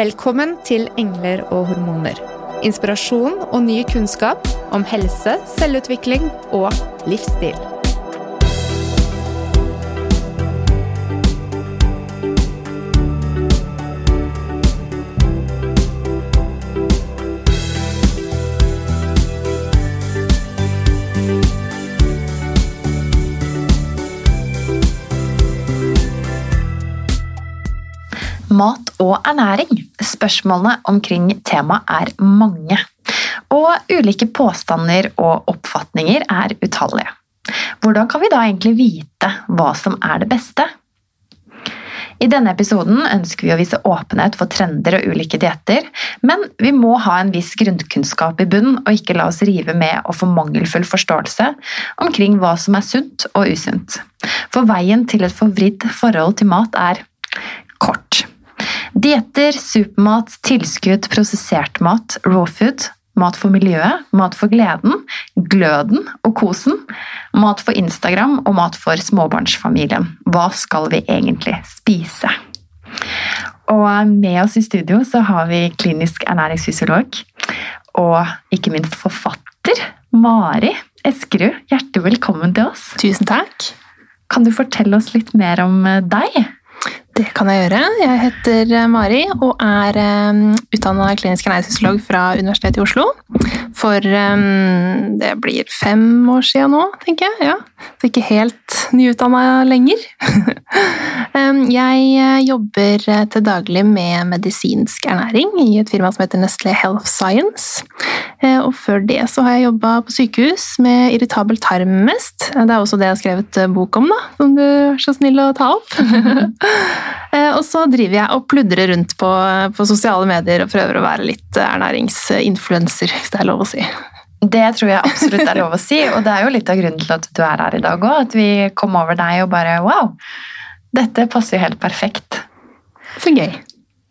Velkommen til Engler og hormoner. Inspirasjon og ny kunnskap om helse, selvutvikling og livsstil. Mat og ernæring. Spørsmålene omkring temaet er mange. Og ulike påstander og oppfatninger er utallige. Hvordan kan vi da egentlig vite hva som er det beste? I denne episoden ønsker vi å vise åpenhet for trender og ulike dietter, men vi må ha en viss grunnkunnskap i bunnen og ikke la oss rive med og få mangelfull forståelse omkring hva som er sunt og usunt. For veien til et forvridd forhold til mat er kort. Dietter, supermat, tilskudd, prosessert mat, raw food, mat for miljøet, mat for gleden, gløden og kosen, mat for Instagram og mat for småbarnsfamilien. Hva skal vi egentlig spise? Og med oss i studio så har vi klinisk ernæringsfysiolog og ikke minst forfatter Mari Eskerud. Hjertelig velkommen til oss. Tusen takk. Kan du fortelle oss litt mer om deg? Det kan jeg gjøre. Jeg heter eh, Mari og er um, utdanna klinisk ernæringsfysiolog fra Universitetet i Oslo. For um, det blir fem år siden nå, tenker jeg. Ja. Så ikke helt nyutdanna lenger. jeg jobber til daglig med medisinsk ernæring i et firma som heter Nestlé Health Science. Uh, og før det så har jeg jobba på sykehus med irritabel tarm mest. Det er også det jeg har skrevet bok om, da, som du er så snill å ta opp. Eh, og så driver jeg og pludrer rundt på, på, sosiale medier og prøver å være litt ernæringsinfluenser, hvis det er lov å si. Det tror jeg absolutt er lov å si, og det er jo litt av grunnen til at du er her i dag òg. At vi kom over deg og bare wow! Dette passer jo helt perfekt. Så gøy.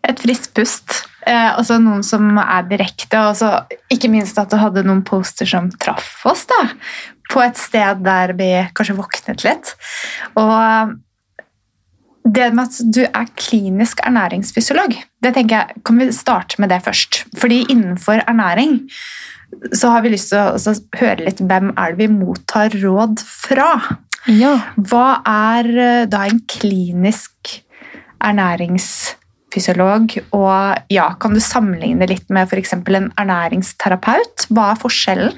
Et friskt pust. Eh, også noen som er direkte, og ikke minst at du hadde noen poster som traff oss. da, På et sted der vi kanskje våknet litt. Og det med at du er klinisk ernæringsfysiolog, det tenker jeg, kan vi starte med det først. Fordi innenfor ernæring så har vi lyst til å høre litt hvem er det vi mottar råd fra. Ja. Hva er eh, da en klinisk ernæringsfysiolog? Og ja, kan du sammenligne litt med f.eks. en ernæringsterapeut? Hva er forskjellen?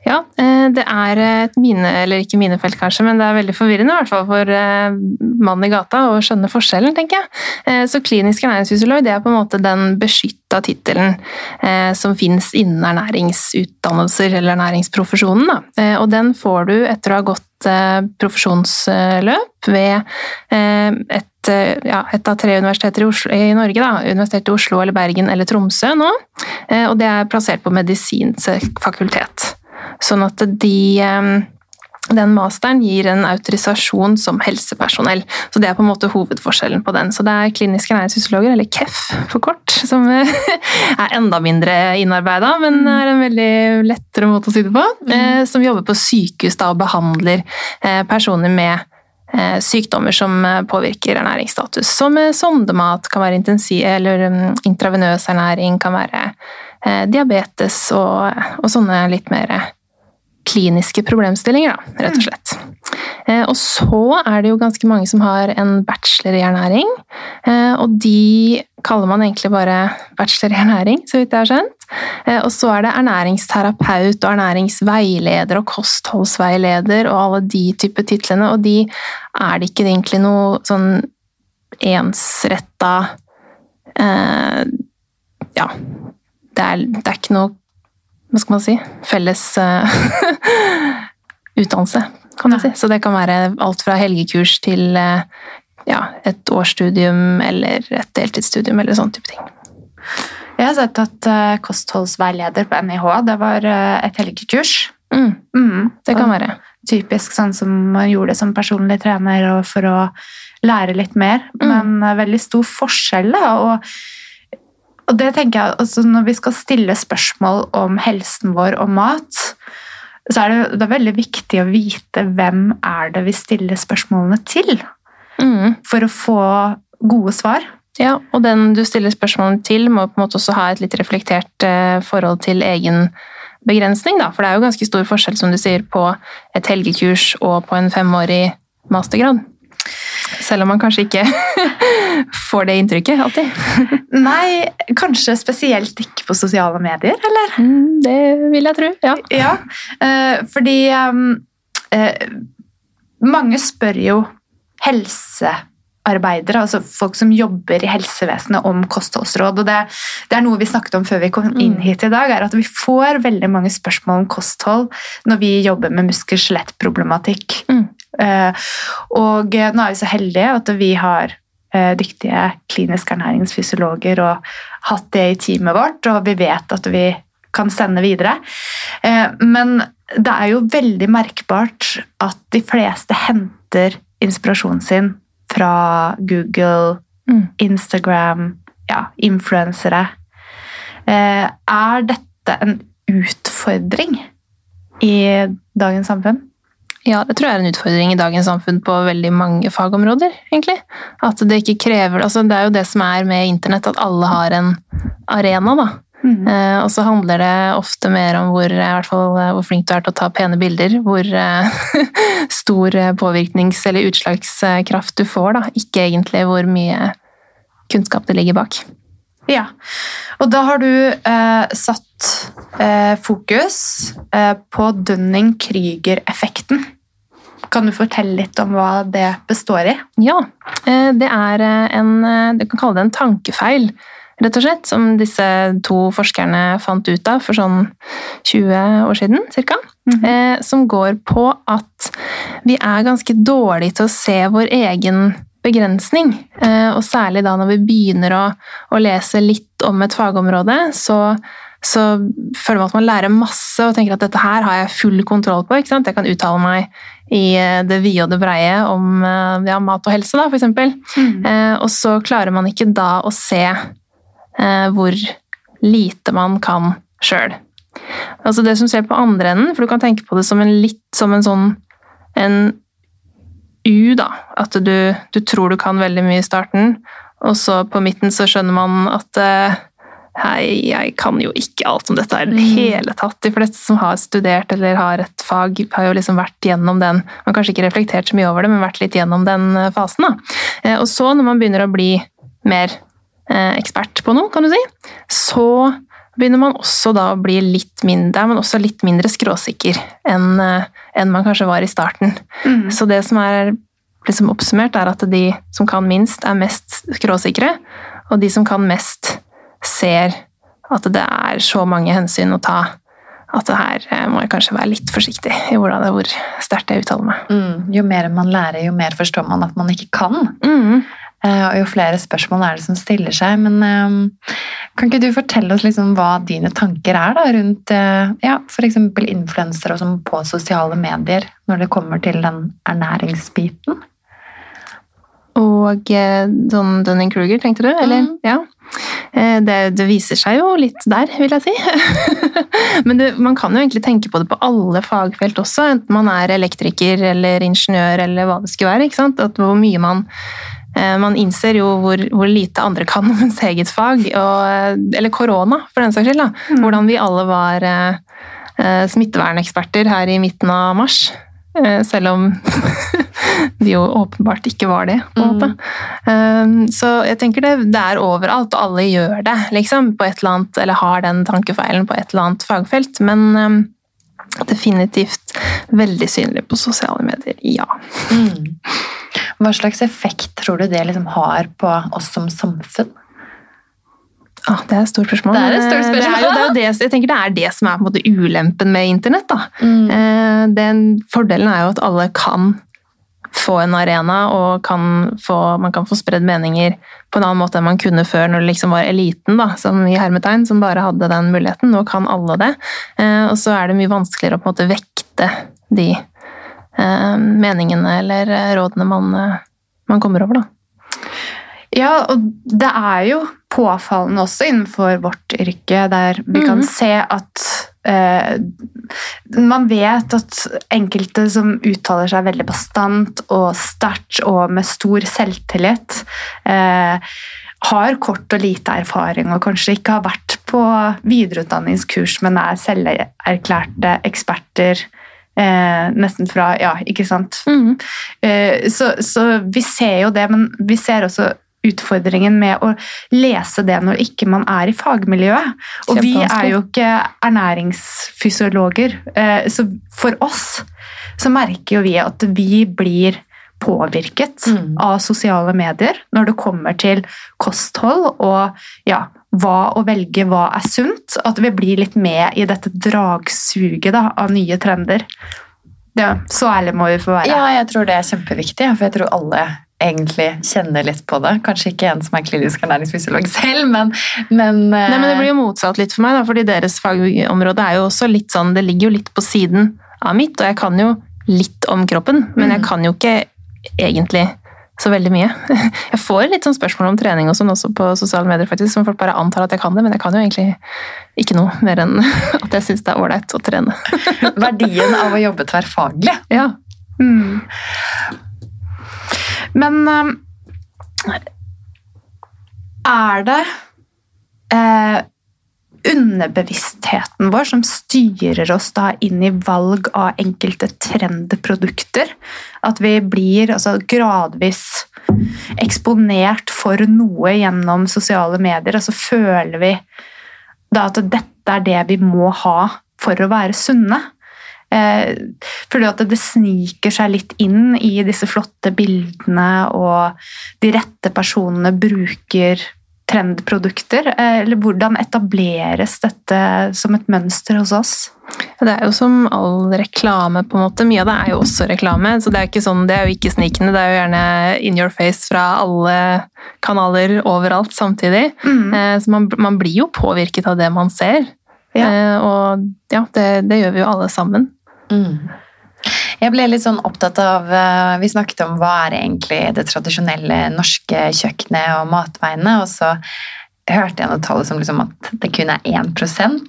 Ja, eh, det er et mine, eller ikke minefelt kanskje, men det er veldig forvirrende i hvert fall for eh, mannen i gata å skjønne forskjellen, tenker jeg. Eh, så klinisk ernæringsfysiolog det er på en måte den beskytta tittelen som fins innen ernæringsutdannelser eller ernæringsprofesjonen. Og den får du etter å ha gått profesjonsløp ved et, ja, et av tre universiteter i, Oslo, i Norge. Da. Universitetet i Oslo eller Bergen eller Tromsø nå. Og det er plassert på medisinsk fakultet. Sånn at de den masteren gir en autorisasjon som helsepersonell. Så Det er på en måte hovedforskjellen på den. Så Det er kliniske ernæringsfysiologer, eller KEF for kort, som er enda mindre innarbeida, men mm. er en veldig lettere måte å si det på. Mm. Eh, som jobber på sykehus da, og behandler eh, personer med eh, sykdommer som påvirker ernæringsstatus. Som sondemat kan være intensiv, eller intravenøs ernæring kan være diabetes og, og sånne litt mer kliniske problemstillinger, da, rett og slett. Eh, og så er det jo ganske mange som har en bachelor i ernæring. Eh, og de kaller man egentlig bare bachelor i ernæring, så vidt jeg har skjønt. Eh, og så er det ernæringsterapeut og ernæringsveileder og kostholdsveileder og alle de typer titlene, og de er det ikke egentlig noe sånn ensretta eh, Ja, det er, det er ikke noe hva skal man si, felles uh, utdannelse, kan man si. Så det kan være alt fra helgekurs til uh, ja, et årsstudium eller et deltidsstudium eller sånn type ting. Jeg har sett at uh, kostholdsveileder på NIH det var et helgekurs. Mm. Mm. Det kan være. Typisk sånn som man gjorde det som personlig trener og for å lære litt mer. Mm. Men veldig stor forskjell. Og og det tenker jeg, også Når vi skal stille spørsmål om helsen vår og mat, så er det, det er veldig viktig å vite hvem er det vi stiller spørsmålene til. Mm. For å få gode svar. Ja, og den du stiller spørsmålene til, må på en måte også ha et litt reflektert eh, forhold til egen begrensning, da. For det er jo ganske stor forskjell, som du sier, på et helgekurs og på en femårig mastergrad. Selv om man kanskje ikke får det inntrykket alltid. Nei, kanskje spesielt ikke på sosiale medier, eller? Mm, Det vil jeg tro, ja. Ja, eh, fordi um, eh, mange spør jo helsearbeidere, altså folk som jobber i helsevesenet, om kostholdsråd. Og det, det er noe vi snakket om før vi kom inn Mm. hit i dag, er at vi får veldig mange spørsmål om kosthold når vi jobber med muskel-skjelettproblematikk. Mm. Eh, og eh, nå er vi så heldige at vi har eh, dyktige kliniske ernæringsfysiologer og hatt det i teamet vårt, og vi vet at vi kan sende videre. Men det er jo veldig merkbart at de fleste henter inspirasjonen sin fra Google, Mm. Instagram, ja, influensere. Er dette en utfordring i dagens samfunn? Ja, det tror jeg er en utfordring i dagens samfunn på veldig mange fagområder, egentlig. At det ikke krever altså Det er jo det som er med internett, at alle har en arena, da. Eh, og så handler det ofte mer om hvor, i hvert fall, eh, hvor flink du er til å ta pene bilder, hvor eh, stor eh, påvirknings- eller utslagskraft du får, da. Ikke egentlig hvor mye kunnskap det ligger bak. Ja, og da har du eh, satt eh, fokus eh, på Dunning-Krüger-effekten. Kan du fortelle litt om hva det består i? Ja, eh, det er eh, en eh, Du kan kalle det en tankefeil, rett og slett, som disse to forskerne fant ut av for sånn 20 år siden, ca. Mm -hmm. Som går på at vi er ganske dårlige til å se vår egen begrensning. Eh, Og særlig da når vi begynner å, å lese litt om et fagområde, så så føler man at man lærer masse og tenker at dette her har jeg full kontroll på. ikke sant? Jeg kan uttale meg i eh, det vide og det breie om eh, ja, mat og helse, da, for eksempel. Eh, og så klarer man ikke da å se eh, hvor lite man kan sjøl. Altså det som skjer på andre enden, for du kan tenke på det som en litt som en sånn en U, da. At du, du tror du kan veldig mye i starten, og så på midten så skjønner man at eh, Hei, jeg kan jo ikke alt om dette i det hele tatt. De fleste som har studert eller har et fag, har jo liksom vært gjennom den Man har kanskje ikke reflektert så mye over det, men vært litt gjennom den eh, fasen. da. Eh, Og så, når man begynner å bli mer ekspert på noe, kan du si, så begynner man også da å bli litt mindre, men også litt mindre skråsikker enn eh, enn man kanskje var i starten. Mm. Så det som er liksom oppsummert, er at de som kan minst, er mest skråsikre, og de som kan mest, ser at det er så mange hensyn å ta at det her eh, må jeg kanskje være litt forsiktig i hvordan det, hvor sterkt jeg uttaler meg. Mm, jo mer man lærer, jo mer forstår man at man ikke kan. Mm. Eh, Og jo flere spørsmål er det som stiller seg. Men eh, kan ikke du fortelle oss liksom hva dine tanker er da, rundt eh, ja, f.eks. influensere og sånn på sosiale medier, når det kommer til den ernæringsbiten? Og eh, sånn Dunning-Kruger, tenkte du? Eller? Mm. Ja. Det, det viser seg jo litt der, vil jeg si. Men det, man kan jo egentlig tenke på det på alle fagfelt også, enten man er elektriker eller ingeniør eller hva det skulle være. At hvor mye man Man innser jo hvor, hvor lite andre kan om ens eget fag, og, eller korona, for den saks skyld. da. Hvordan vi alle var eh, eh, smitteverneksperter her i midten av mars. Eh, Selv om de jo åpenbart ikke var det. på en måte. Mm. så jeg tenker det, det er overalt, og alle gjør det, liksom, på et eller annet, eller har den tankefeilen på et eller annet fagfelt. Men definitivt veldig synlig på sosiale medier, ja. Mm. Hva slags effekt tror du det liksom har på oss som samfunn? Ah, det er et stort spørsmål. Det er et stort spørsmål. Det er jo, det er det, jeg tenker det er det som er ulempen med internett. Mm. Eh, Den fordelen er jo at alle kan få en arena, og kan få, man kan få spredd meninger på en annen måte enn man kunne før, når det liksom var eliten, da, som i hermetegn, som bare hadde den muligheten. Nå kan alle det. Eh, Og så er det mye vanskeligere å på en måte vekte de eh, meningene eller eh, rådene man, man kommer over, da. Ja, og det er jo påfallende også innenfor vårt yrke, der vi kan Mhm. se at Man vet at enkelte som uttaler seg veldig bastant og sterkt og med stor selvtillit, eh, har kort og lite erfaring og kanskje ikke har vært på videreutdanningskurs, men er selverklærte eksperter. Eh, nesten fra Ja, ikke sant? Mm. Eh, så, så vi ser jo det, men vi ser også utfordringen med å lese det når ikke man er i fagmiljøet. Og vi er jo ikke ernæringsfysiologer, eh, så for oss så merker jo vi at vi blir påvirket Mm. av sosiale medier når det kommer til kosthold og ja, hva å velge hva er sunt. At vi blir litt med i dette dragsuget da, av nye trender. Ja, så ærlig må vi få være. Ja, jeg tror det er kjempeviktig, for jeg tror alle egentlig kjenner litt på det. Kanskje ikke en som er klinisk ernæringsfysiolog selv, men, men, Nei, men Det eh, blir jo motsatt litt for meg, da, fordi deres fagområde er jo også litt sånn, det ligger jo litt på siden av mitt, og jeg kan jo litt om kroppen, men jeg Mm. kan jo ikke egentlig så veldig mye. Jeg får litt sånn spørsmål om trening og sånn også på sosiale medier, faktisk, som folk bare antar at jeg kan det, men jeg kan jo egentlig ikke noe mer enn at jeg syns det er ålreit å trene. verdien av å jobbe tverrfaglig. Ja. Mm. Men um, er det eh, underbevisstheten vår som styrer oss da inn i valg av enkelte trendprodukter? At vi blir altså, gradvis eksponert for noe gjennom sosiale medier, og så føler vi da at dette er det vi må ha for å være sunne. Eh, du at det sniker seg litt inn i disse flotte bildene, og de rette personene bruker trendprodukter. Eh, eller hvordan etableres dette som et mønster hos oss? Det er jo som all reklame, på en måte. Mye av det er jo også reklame. Så det er, jo ikke sånn, det er jo ikke snikende. Det er jo gjerne in your face fra alle kanaler overalt samtidig. Mm. Eh, Så man, man blir jo påvirket av det man ser. Ja. Eh, Og ja, det, det gjør vi jo alle sammen. Mm. Jeg ble litt sånn opptatt av eh, Vi snakket om hva er egentlig det tradisjonelle norske kjøkkenet og matveiene, og så hørte jeg noe tall som liksom at det kun er 1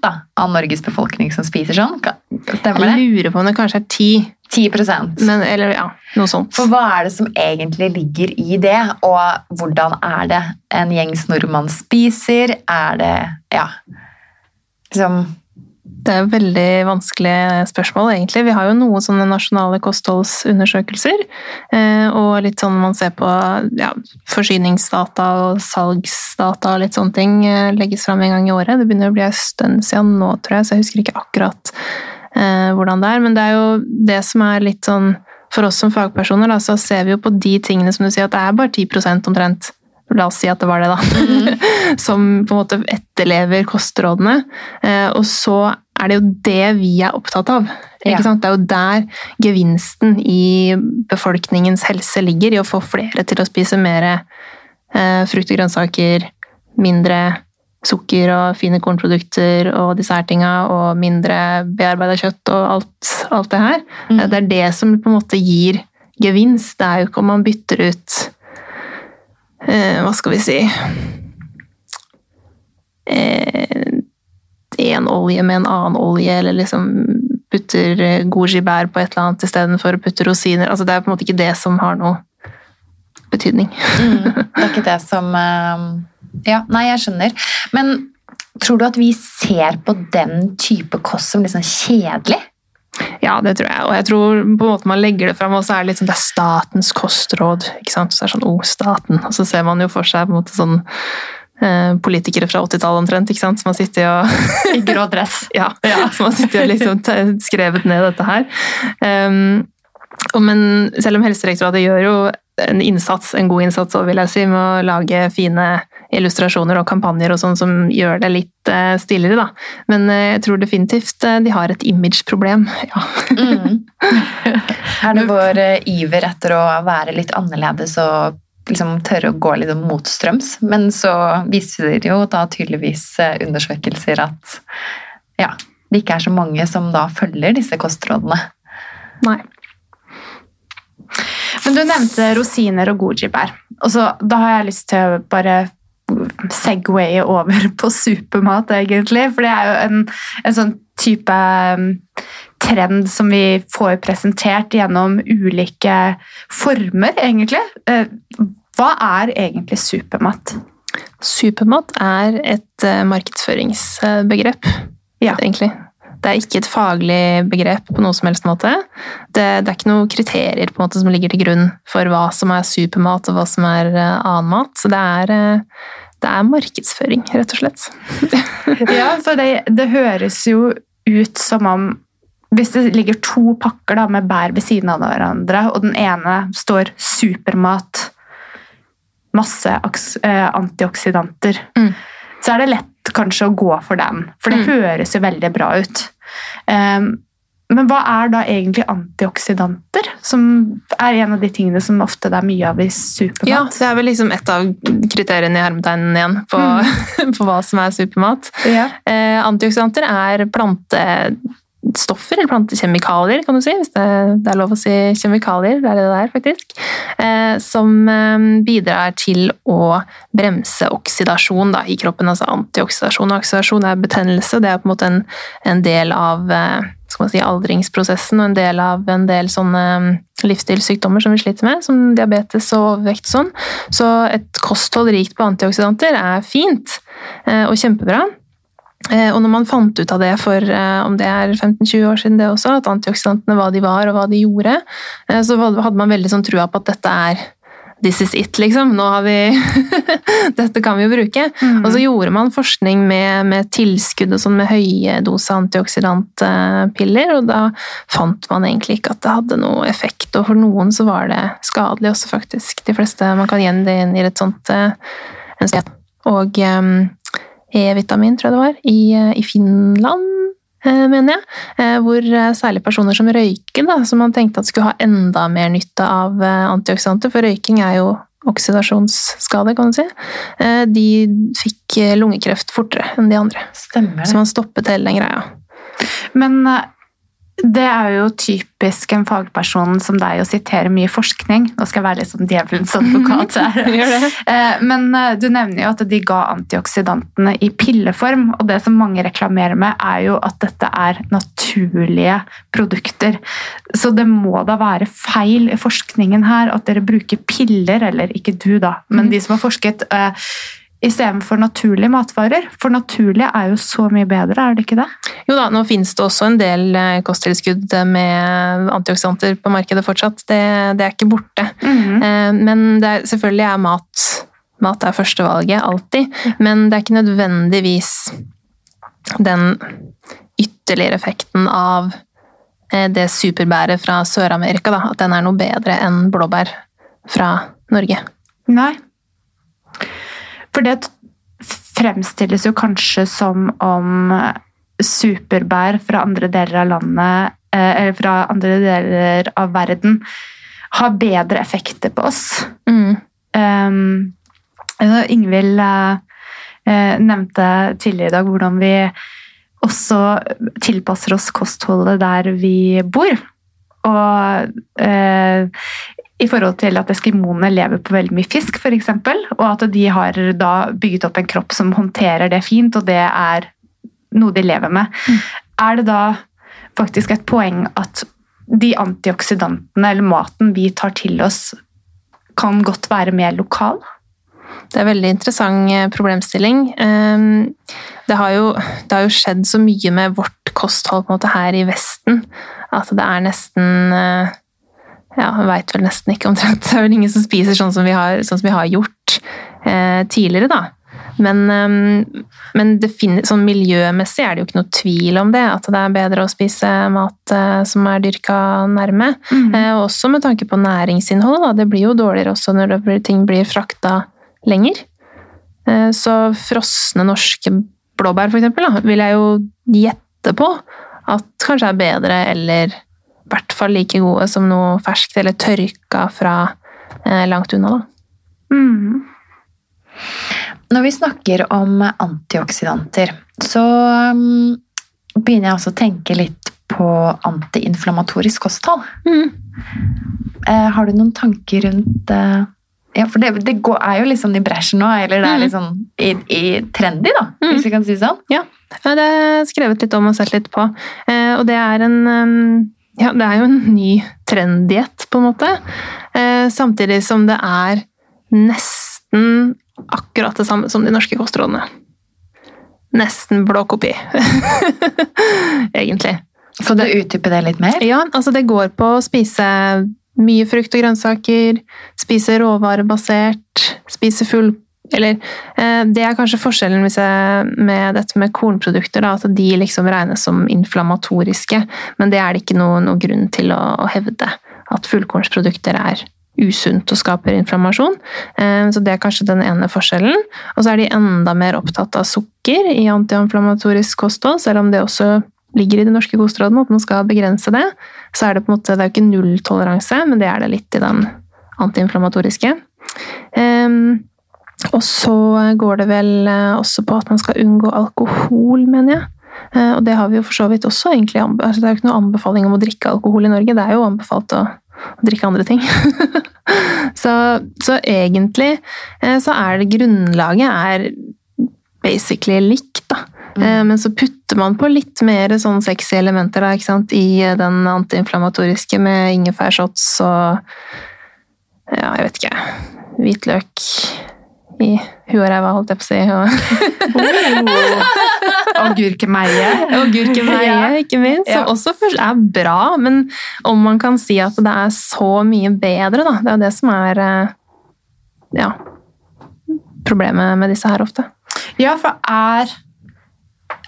da, av Norges befolkning som spiser sånn. Stemmer det? Jeg lurer på om det kanskje er 10 10% men, eller ja, noe sånt. For hva er det som egentlig ligger i det, og hvordan er det en gjengs nordmann spiser? Er det Ja. Liksom Det er et veldig vanskelig spørsmål, egentlig. Vi har jo noen sånne nasjonale kostholdsundersøkelser, eh, og litt sånn man ser på ja, forsyningsdata og salgsdata og litt sånne ting eh, legges fram en gang i året. Det begynner å bli en stund siden nå, tror jeg, så jeg husker ikke akkurat eh, hvordan det er. Men det er jo det som er litt sånn For oss som fagpersoner, da, så ser vi jo på de tingene som du sier, at det er bare 10% omtrent. La oss si at det var det, da. som på en måte etterlever kostrådene. Og så er det jo det vi er opptatt av. Ja. sant? Det er jo der gevinsten i befolkningens helse ligger, i å få flere til å spise mer eh, frukt og grønnsaker, mindre sukker og fine kornprodukter og disse her tinga, og mindre bearbeida kjøtt og alt, alt det her. Mm. Det er det som på en måte gir gevinst. Det er jo ikke om man bytter ut eh, Hva skal vi si Én olje med en annen olje, eller liksom putter eh, goji bær på et eller annet istedenfor å putte rosiner. Altså, det er på en måte ikke det som har noe betydning. Mm, det er ikke det som eh, Ja, nei, jeg skjønner. Men tror du at vi ser på den type kost som litt sånn kjedelig? Ja, det tror jeg. Og jeg tror på en måte man legger det fram, og så er det litt sånn, det er statens kostråd. ikke sant? Så er det sånn, oh, staten. Og så ser man jo for seg på en måte sånn politikere fra 80-tallet omtrent, ikke sant? som har sittet og I grå dress. ja, som har sittet og liksom skrevet ned dette her. Um, og men selv om Helsedirektoratet gjør jo en innsats, en god innsats vil jeg si, med å lage fine illustrasjoner og kampanjer og sånn som gjør det litt stillere, stiligere, da. Men eh, jeg tror definitivt eh, de har et imageproblem. Ja. Mm. Er det vår eh, iver etter å være litt annerledes og liksom tørre å gå litt motstrøms? Men så viser det jo da tydeligvis eh, undersøkelser at ja, det ikke er så mange som da følger disse kostrådene. Nei. Men du nevnte rosiner og gojibær. Og da har jeg lyst til å bare segwaye over på supermat, egentlig. For det er jo en, en sånn type trend som vi får presentert gjennom ulike former, egentlig. Eh, Hva er egentlig supermat? Supermat er et eh, markedsføringsbegrep, Ja. egentlig. Det er ikke et faglig begrep på noe som helst måte. Det, det er ikke noen kriterier på en måte som ligger til grunn for hva som er supermat og hva som er eh, annen mat. Så det er, det er markedsføring, rett og slett. Ja, for det, det høres jo ut som om hvis det ligger to pakker da, med bær ved siden av hverandre, og den ene står supermat, masse eh, antioksidanter, Mm. så er det lett kanskje å gå for den, for det Mm. høres jo veldig bra ut. Um, men hva er da egentlig antioksidanter, som er en av de tingene som ofte det er mye av i supermat? Ja, det er vel liksom et av kriteriene i hermetegnen igjen på, på hva som er supermat. Ja. Eh, antioksidanter er plantestoffer, eller plantekjemikalier, kan du si, hvis det, det er lov å si kjemikalier, det er det det er faktisk, eh, som eh, bidrar til å bremse oksidasjon da, i kroppen, altså antioksidasjon. Og oksidasjon er betennelse, det er på en måte en, en del av eh, si, aldringsprosessen og en del av en del sånne mm, livsstilssykdommer som vi sliter med, som diabetes og overvekt sånn. Så et kosthold rikt på antioksidanter er fint eh, og kjempebra. Eh, Og når man fant ut av det for eh, om det er 15-20 år siden det også, at antioksidantene hva de var og hva de gjorde, eh, så hadde man veldig sånn trua på at dette er This is it, liksom. Nå har vi Dette kan vi jo bruke. Mm. Og så gjorde man forskning med, med tilskudd og sånn med høye doser antioksidantpiller, og da fant man egentlig ikke at det hadde noe effekt. Og for noen så var det skadelig også, faktisk. De fleste man kan gjengi inn i et sånt en sted. Og eh, E-vitamin, tror jeg det var, i, eh, i Finland, eh, mener jeg. Eh, Hvor særlig personer som røyker, da, som man tenkte at skulle ha enda mer nytte av antioksidanter, for røyking er jo oksidasjonsskade, kan du si, eh, de fikk lungekreft fortere enn de andre. Stemmer Så man stoppet hele den greia. Men det er jo typisk en fagperson som deg å sitere mye forskning. Nå skal jeg være litt sånn djevelens advokat her. Eh, Men eh, du nevner jo at de ga antioksidantene i pilleform, og det som mange reklamerer med, er jo at dette er naturlige produkter. Så det må da være feil i forskningen her at dere bruker piller, eller ikke du da, men Mhm. de som har forsket, eh, istedenfor naturlige matvarer. For naturlige er jo så mye bedre, er det ikke det? Jo da, nå finnes det også en del eh, kosttilskudd med antioksidanter på markedet fortsatt. Det, det er ikke borte. Eh, Men det er, selvfølgelig er mat Mat er førstevalget, alltid. Men det er ikke nødvendigvis den ytterligere effekten av eh, det superbæret fra Sør-Amerika, at den er noe bedre enn blåbær fra Norge. Nei. For det fremstilles jo kanskje som om superbær fra andre deler av landet, eh, eller fra andre deler av verden, har bedre effekter på oss. Mm. Um, Ingvild eh, nevnte tidligere i dag hvordan vi også tilpasser oss kostholdet der vi bor. Og uh, i forhold til at eskimoene lever på veldig mye fisk, f.eks., og at de har da bygget opp en kropp som håndterer det fint, og det er noe de lever med. Er det da faktisk et poeng at de antioksidantene eller maten vi tar til oss, kan godt være mer lokal? Det er en veldig interessant eh, problemstilling. Ehm, Det har, jo, det har jo skjedd så mye med vårt kosthold måte her i Vesten at det er nesten eh, Ja, jeg veit vel nesten ikke omtrent. Det er vel ingen som spiser sånn som vi har, sånn som vi har gjort eh, tidligere, da. Men, ehm, men finnes, sånn miljømessig er det jo ikke noe tvil om det. At det er bedre å spise mat eh, som er dyrka nærme. Eh, også med tanke på næringsinnholdet. Da. Det blir jo dårligere også når det blir, ting blir frakta lenger. Eh, så frosne norske blåbær, for eksempel, da, vil jeg jo gjette på at kanskje er bedre, eller i hvert fall like gode som noe ferskt eller tørka fra langt unna. Da. Mm. Når vi snakker om antioksidanter, så um, begynner jeg også å tenke litt på antiinflamatorisk kosthold. Mm. har du noen tanker rundt eh, Ja, for det, det går, er jo liksom i bresjen nå, eller det er Mm. litt sånn i, i trendy, da, Mm. hvis vi kan si sånn. Ja, det er skrevet litt om og sett litt på. Eh, og det er en um, Ja, det er jo en ny trenddiett, på en måte. Eh, samtidig som det er nesten akkurat det samme som de norske kostrådene. Nesten blå kopi, egentlig. Kan du utdype det litt mer? Ja, altså det går på å spise mye frukt og grønnsaker, spise råvarebasert, spise full Eller eh, det er kanskje forskjellen hvis jeg, med dette med kornprodukter, da, at de liksom regnes som inflammatoriske, men det er det ikke noen noe grunn til å, å, hevde. At fullkornsprodukter er usunt og skaper inflammasjon. Eh, så det er kanskje den ene forskjellen. Og så er de enda mer opptatt av sukker i antiinflammatorisk kosthold, selv om det også ligger i de norske kostrådene, at man skal begrense det, så er det på en måte, det er jo ikke nulltoleranse, men det er det litt i den antiinflammatoriske. Um, og så går det vel eh, også på at man skal unngå alkohol, mener jeg. Uh, og det har vi jo for så vidt også egentlig altså Det er jo ikke noe anbefaling om å drikke alkohol i Norge, det er jo anbefalt å, å drikke andre ting. så, så, egentlig uh, så er det grunnlaget er basically likt, da. Mm. Men så putter man på litt mer sånn sexy elementer da, i eh, den antiinflamatoriske med ingefærshots og ja, jeg vet ikke Hvitløk i huet og ræva, holdt jeg på å si. Og oh. Agurkemeie. Agurkemeie, ikke minst. Som ja. også er bra, men om man kan si at det er så mye bedre, da. Det er jo det som er eh, ja, problemet med disse her ofte. Ja, for er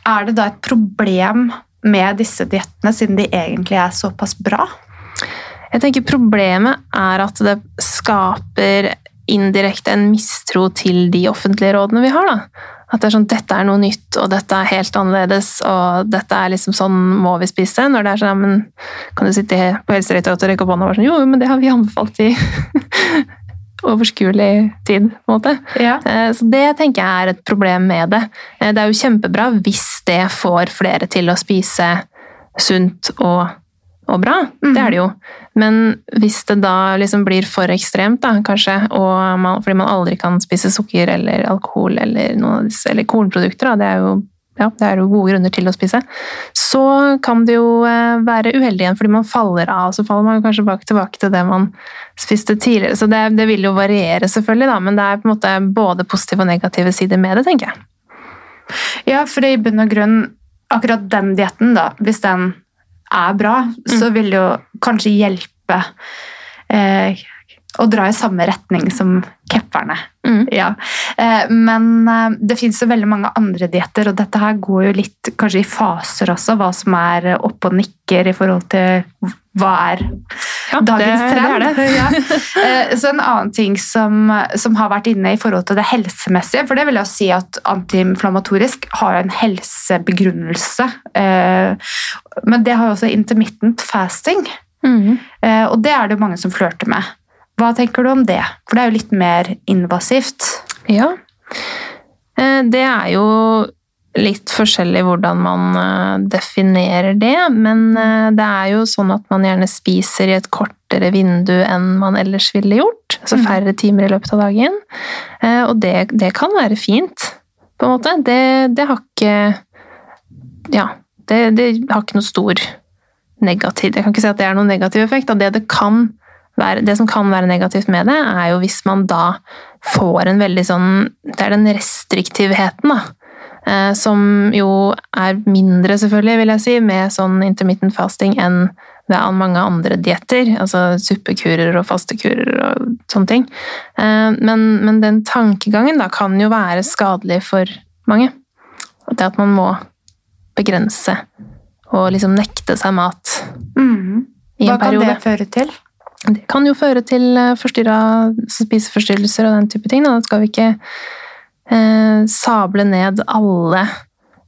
er det da et problem med disse diettene, siden de egentlig er såpass bra? Jeg tenker Problemet er at det skaper indirekte en mistro til de offentlige rådene vi har. da. At det er sånn, dette er noe nytt, og dette er helt annerledes, og dette er liksom sånn må vi spise. Når det er sånn, ja, men kan du sitte på Helsedirektoratet og rekke opp hånda og være sånn, jo, men det har vi anbefalt i overskuelig tid. på en måte. Ja. Eh, så det tenker jeg er et problem med det. Eh, det er jo kjempebra hvis det får flere til å spise sunt og, og bra. Det er det jo. Men hvis det da liksom blir for ekstremt, da, kanskje, man, fordi man aldri kan spise sukker eller alkohol eller, noe, eller kornprodukter, da, det er jo ja, det er jo gode grunner til å spise, så kan det jo eh, være uheldig igjen fordi man faller av. Så faller man kanskje bak tilbake til det man spiste tidligere. Så det, det, vil jo variere, selvfølgelig, da, men det er på en måte både positive og negative sider med det, tenker jeg. Ja, for i bunn og grunn, akkurat den dietten, da, hvis den er bra, mm. så vil det jo kanskje hjelpe eh, å dra i samme retning som kepperne. Mm. Ja. Eh, men eh, det fins jo veldig mange andre dietter, og dette her går jo litt kanskje i faser også, hva som er opp og nikker i forhold til hva er ja, dagens trend. Det det. ja. Eh, så en annen ting som, som, har vært inne i forhold til det helsemessige, for det vil jeg si at antiinflamatorisk har en helsebegrunnelse, men det har jo også intermittent fasting. Mm. Og det er det mange som flørter med. Hva tenker du om det? For det er jo litt mer invasivt. Ja. Eh, det er jo litt forskjellig hvordan man eh, definerer det, men eh, det er jo sånn at man gjerne spiser i et kortere vindu enn man ellers ville gjort. Altså mm. færre timer i løpet av dagen. Og det, det kan være fint, på en måte. Det, det har ikke Ja. Det, det, har ikke noe stor negativ Jeg kan ikke si at det er noen negativ effekt. Det det kan være, det som kan være negativt med det, er jo hvis man da får en veldig sånn Det er den restriktivheten, da. Eh, som jo er mindre, selvfølgelig, vil jeg si, med sånn intermittent fasting enn det er mange andre dietter. Altså suppekurer og fastekurer og sånne ting. Eh, men, men, den tankegangen da kan jo være skadelig for mange. Det at man må begrense og liksom nekte seg mat mm. i en periode. Hva kan det føre til? Det kan jo føre til eh, spiseforstyrrelser og den type ting. Da skal vi ikke eh, sable ned alle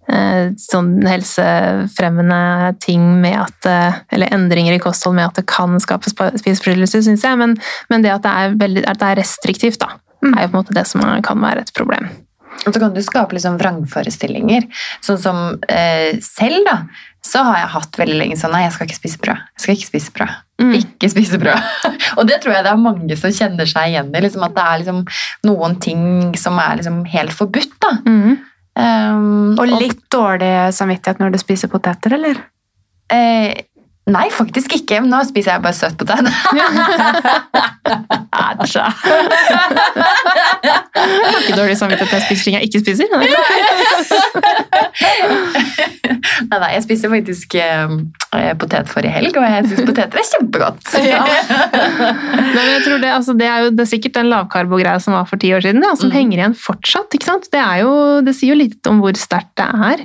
eh, sånn helsefremmende ting med at eh, Eller endringer i kosthold med at det kan skape spiseforstyrrelser, syns jeg. Men, men, det at det, er veldig, at det er restriktivt, da, mm. er jo på en måte det som kan være et problem. Og så kan du skape liksom vrangforestillinger. Sånn som eh, selv, da, så har jeg hatt veldig lenge sånn Nei, jeg skal ikke spise brød. Jeg skal ikke spise brød. Mm. Ikke spise brød. og det tror jeg det er mange som kjenner seg igjen i. Liksom, at det er liksom noen ting som er liksom helt forbudt. da. Mm. Um, og litt og, dårlig samvittighet når du spiser poteter, eller? Eh, Nei, faktisk ikke. Nå spiser jeg bare søt potet. Har ikke dårlig samvittighet at jeg spiser ting jeg ikke spiser. Nei, nei, jeg spiser faktisk eh, potet forrige helg, og jeg syns poteter er kjempegodt. Ja. Nei, men jeg tror det, altså, det, er jo, det er sikkert den lavkarbo-greia som var for ti år siden, ja, som Mm. henger igjen fortsatt. ikke sant? Det, er jo, det sier jo litt om hvor sterkt det er.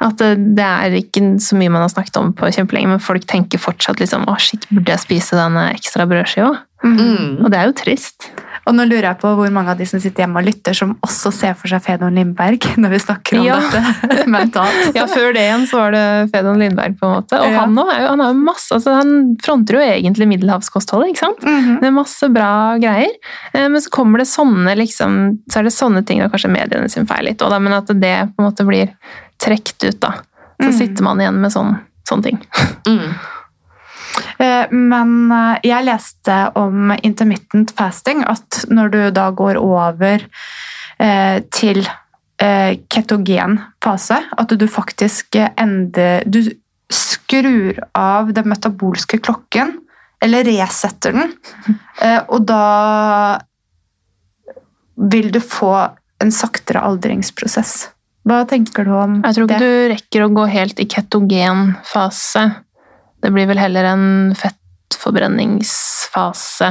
At det, er ikke så mye man har snakket om på kjempelenge, men folk tenker fortsatt liksom å shit, burde jeg spise denne ekstra brødskiva? Mm. Og det er jo trist. Og nå lurer jeg på hvor mange av de som sitter hjemme og lytter, som også ser for seg Fedon Lindberg når vi snakker om Ja. dette mentalt. Ja, Før det igjen så var det Fedon Lindberg, på en måte. Og Ja. han er jo, han er masse, altså han fronter jo egentlig middelhavskostholdet, ikke sant? Mhm. Det er masse bra greier. Eh, Men så kommer det sånne liksom, så er det sånne ting, og kanskje mediene sin feil litt, og da, men at det på en måte blir trekt ut da. Så mm. sitter man igjen med sånn, sånne ting. Mm. Eh, Men eh, jeg leste om intermittent fasting, at når du da går over eh, til ketogen fase, at du faktisk ender Du skrur av den metabolske klokken, eller resetter den, og da vil du få en saktere aldringsprosess. Hva tenker du om det? Jeg tror ikke det? du rekker å gå helt i ketogenfase. Det blir vel heller en fettforbrenningsfase.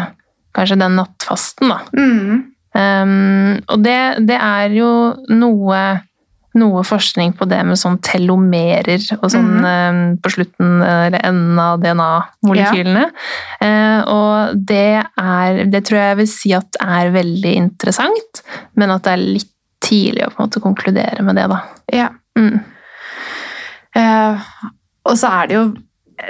Kanskje den nattfasten, da. Mm. Um, og det, det er jo noe, noe forskning på det med sånn telomerer og sånn um, på slutten, eller enden av DNA-molekylene. Eh, og det er Det tror jeg vil si at er veldig interessant, men at det er litt tidlig å på en måte konkludere med det, da. Ja. Mm. Eh, og så er det jo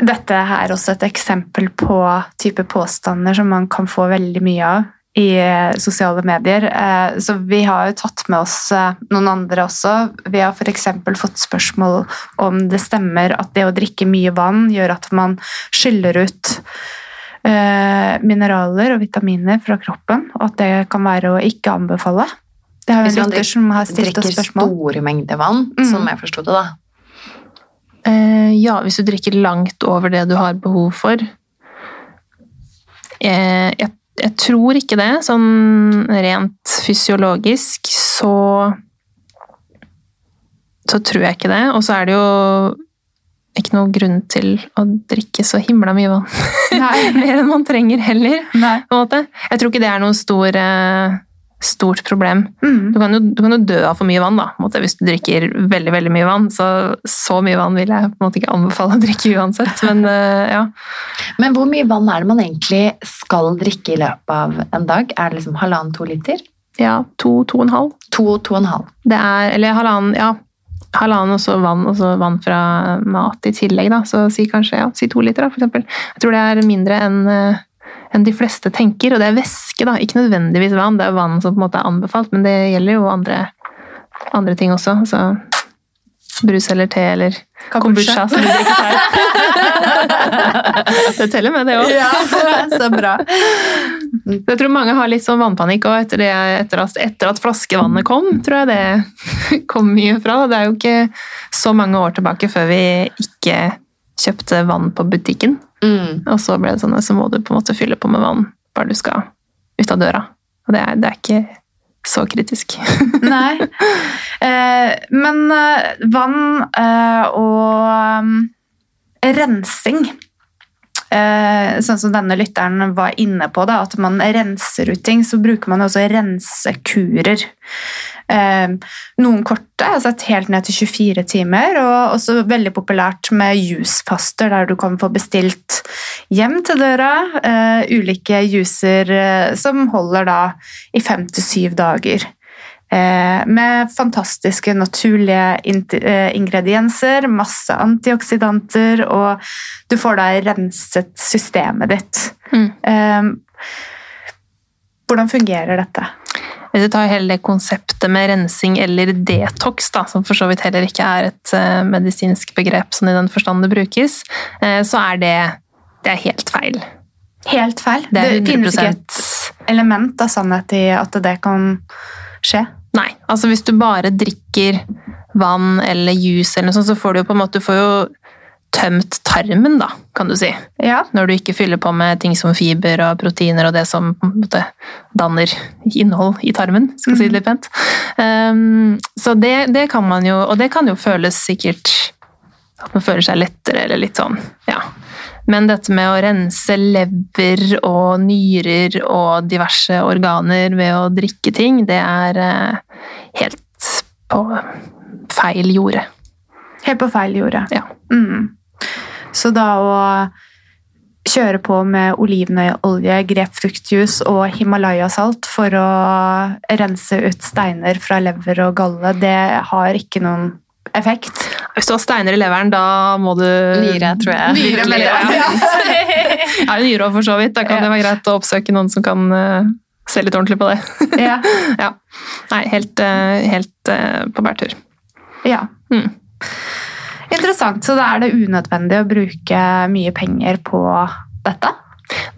dette er også et eksempel på type påstander som man kan få veldig mye av i eh, sosiale medier. Eh, så vi har jo tatt med oss eh, noen andre også. Vi har f.eks. fått spørsmål om det stemmer at det å drikke mye vann gjør at man skyller ut mineraler og vitaminer fra kroppen, og at det kan være å ikke anbefale. Det er jo en lytter som har stilt oss spørsmål. Hvis man Drikker store mengder vann, Mm. som jeg forsto det, da. Eh, ja, hvis du drikker langt over det du har behov for. Eh, jeg, jeg tror ikke det. Sånn rent fysiologisk så Så tror jeg ikke det. Og så er det jo ikke noe grunn til å drikke så himla mye vann. Mer enn man trenger heller, Nei. på en måte. Jeg tror ikke det er noen stor, eh, stort problem. Mm. Du kan, jo, du kan jo dø av for mye vann, da, måte, hvis du drikker veldig veldig mye vann. Så så mye vann vil jeg på en måte ikke anbefale å drikke uansett. Men uh, ja. Men hvor mye vann er det man egentlig skal drikke i løpet av en dag? Er det liksom halvannen-to liter? ja, to, to og en halv. To, to og en halv. Det er, eller halvannen, ja. Halvannen og så vann, og så vann fra mat i tillegg, da. Så si kanskje ja, si to liter, da, for eksempel. Jeg tror det er mindre enn eh, enn de fleste tenker, og det er væske, da. Ikke nødvendigvis vann, det er vann som på en måte er anbefalt, men det gjelder jo andre, andre ting også. Så brus eller te eller kombucha, som du drikker her. det teller med, det òg. Ja, så bra. Jeg tror mange har litt sånn vannpanikk òg etter, etter, etter at flaskevannet kom, tror jeg det kom mye fra. Det er jo ikke så mange år tilbake før vi ikke kjøpte vann på butikken. Mm. Og så ble det sånn at så må du på en måte fylle på med vann bare du skal ut av døra. Og det er, det er ikke så kritisk. Nei. Eh, men eh, vann eh, og um, rensing eh, Sånn som denne lytteren var inne på, da, at man renser ut ting, så bruker man også rensekurer. Eh, noen korte, altså helt ned til 24 timer, og også veldig populært med jusfaster, der du kan få bestilt hjem til døra eh, ulike juicer eh, som holder da i fem til syv dager. Eh, med fantastiske naturlige ingredienser, masse antioksidanter, og du får da renset systemet ditt. Mm. Eh, hvordan fungerer dette? Hvis du tar hele det konseptet med rensing eller detox, da, som for så vidt heller ikke er et eh, medisinsk begrep sånn i den forstand det brukes, eh, så er det, det er helt feil. Helt feil. Det det finnes ikke et element av sannhet i at det kan skje. Nei, altså hvis du bare drikker vann eller juice eller noe sånt, så får du jo på en måte du får jo tømt tarmen, da, kan du si. Ja. Når du ikke fyller på med ting som fiber og proteiner og det som måte danner innhold i tarmen, skal si det litt pent. Um, så det, det kan man jo, og det kan jo føles sikkert at man føler seg lettere eller litt sånn, ja. Men dette med å rense lever og nyrer og diverse organer ved å drikke ting, det er uh, helt på feil jorde. Helt på feil jorde. Ja. Mm. Så da å kjøre på med olivenolje, grepfruktjuice og Himalaya-salt for å rense ut steiner fra lever og galle, det har ikke noen effekt. Hvis du har steiner i leveren, da må du Nyre, tror jeg. Nyre, men det- ja. ja, nyre for så vidt. Da kan det være greit å oppsøke noen som kan eh, se litt ordentlig på det. Ja. ja. Nei, helt, eh, helt eh, på bærtur. ja. Mm. Interessant. Så da er det unødvendig å bruke mye penger på dette?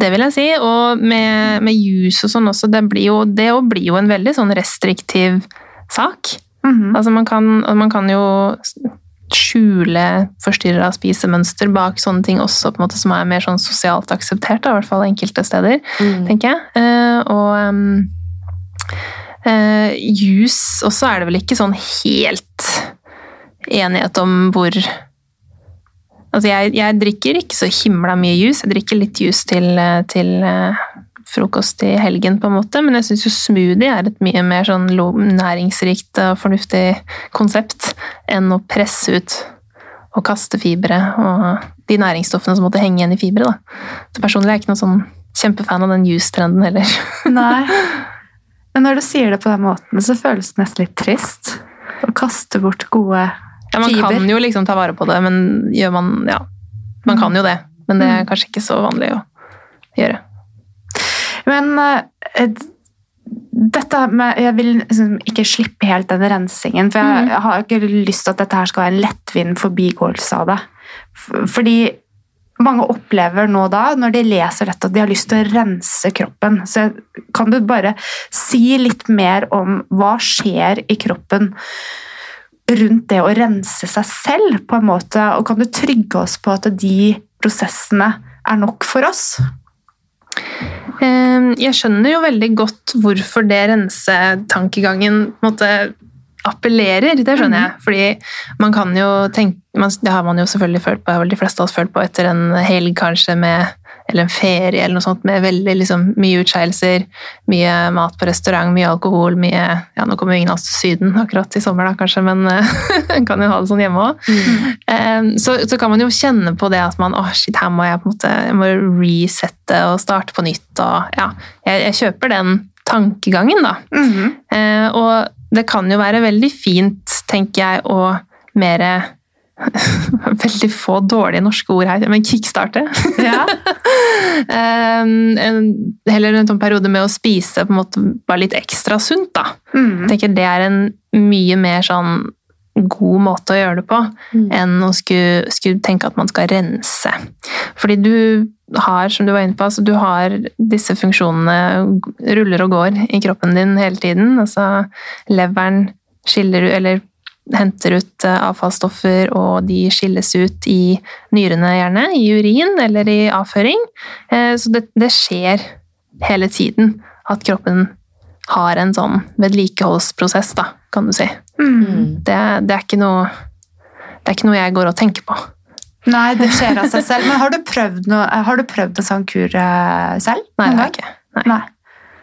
Det vil jeg si, og med, med jus og sånn også, det, blir jo, det blir jo en veldig sånn restriktiv sak. Mhm. Altså man kan, man kan jo skjule forstyrra spisemønster bak sånne ting også, på en måte som er mer sånn sosialt akseptert, da, i hvert fall enkelte steder, Mm. tenker jeg. Uh, og um, uh, jus også er det vel ikke sånn helt enighet om hvor Altså, jeg, jeg drikker ikke så himla mye juice. Jeg drikker litt juice til, eh, til eh, frokost i helgen, på en måte, men jeg syns jo smoothie er et mye mer sånn næringsrikt og fornuftig konsept enn å presse ut og kaste fibre og de næringsstoffene som måtte henge igjen i fibre. Da. Så personlig er jeg ikke noen sånn kjempefan av den juice-trenden heller. Nei. Men når du sier det på den måten, så føles det nesten litt trist. Å kaste bort gode Ja, man Fiber. kan jo liksom ta vare på det, men gjør man Ja, man kan jo det, men det er Mm. kanskje ikke så vanlig å gjøre. Men eh, dette med Jeg vil liksom ikke slippe helt den rensingen, for jeg, jeg har ikke lyst til at dette her skal være en lettvint forbigåelse av det. Fordi mange opplever nå da, når de leser dette, at de har lyst til å rense kroppen. Så kan du bare si litt mer om hva skjer i kroppen rundt det å rense seg selv, på en måte, og kan du trygge oss på at de prosessene er nok for oss? Eh, Jeg skjønner jo veldig godt hvorfor det rensetankegangen måte appellerer, det skjønner jeg. Fordi man kan jo tenke Det har man jo selvfølgelig følt på, de fleste av oss følt på etter en helg kanskje med eller en ferie eller noe sånt med veldig liksom, mye utskeielser, mye mat på restaurant, mye alkohol, mye ja, Nå kommer jo ingen av oss til Syden akkurat i sommer, da, kanskje, men eh, en kan jo ha det sånn hjemme òg. Eh, Så, så kan man jo kjenne på det at man åh shit, her må jeg på en måte jeg må resette og starte på nytt. og ja, Jeg, jeg kjøper den tankegangen, da. Mm Eh, og det kan jo være veldig fint, tenker jeg, å mere Veldig få dårlige norske ord her, men kickstarte. Ja. Eh, heller en sånn periode med å spise på en måte bare litt ekstra sunt, da. Mm. Jeg tenker det er en mye mer sånn god måte å gjøre det på enn å skulle, skulle tenke at man skal rense. Fordi du har, som du var inne på, altså du har disse funksjonene ruller og går i kroppen din hele tiden. Altså leveren skiller du, eller henter ut eh, avfallsstoffer, og de skilles ut i nyrene gjerne, i urin eller i avføring. Eh, Så det, det skjer hele tiden at kroppen har en sånn vedlikeholdsprosess, da, kan du si. Mm. Det, det, er ikke noe, det er ikke noe jeg går og tenker på. Nei, det skjer av seg selv. Men har du prøvd, noe, har du prøvd en sånn kur eh, selv? Nei, det har jeg ikke. Nei. Nei.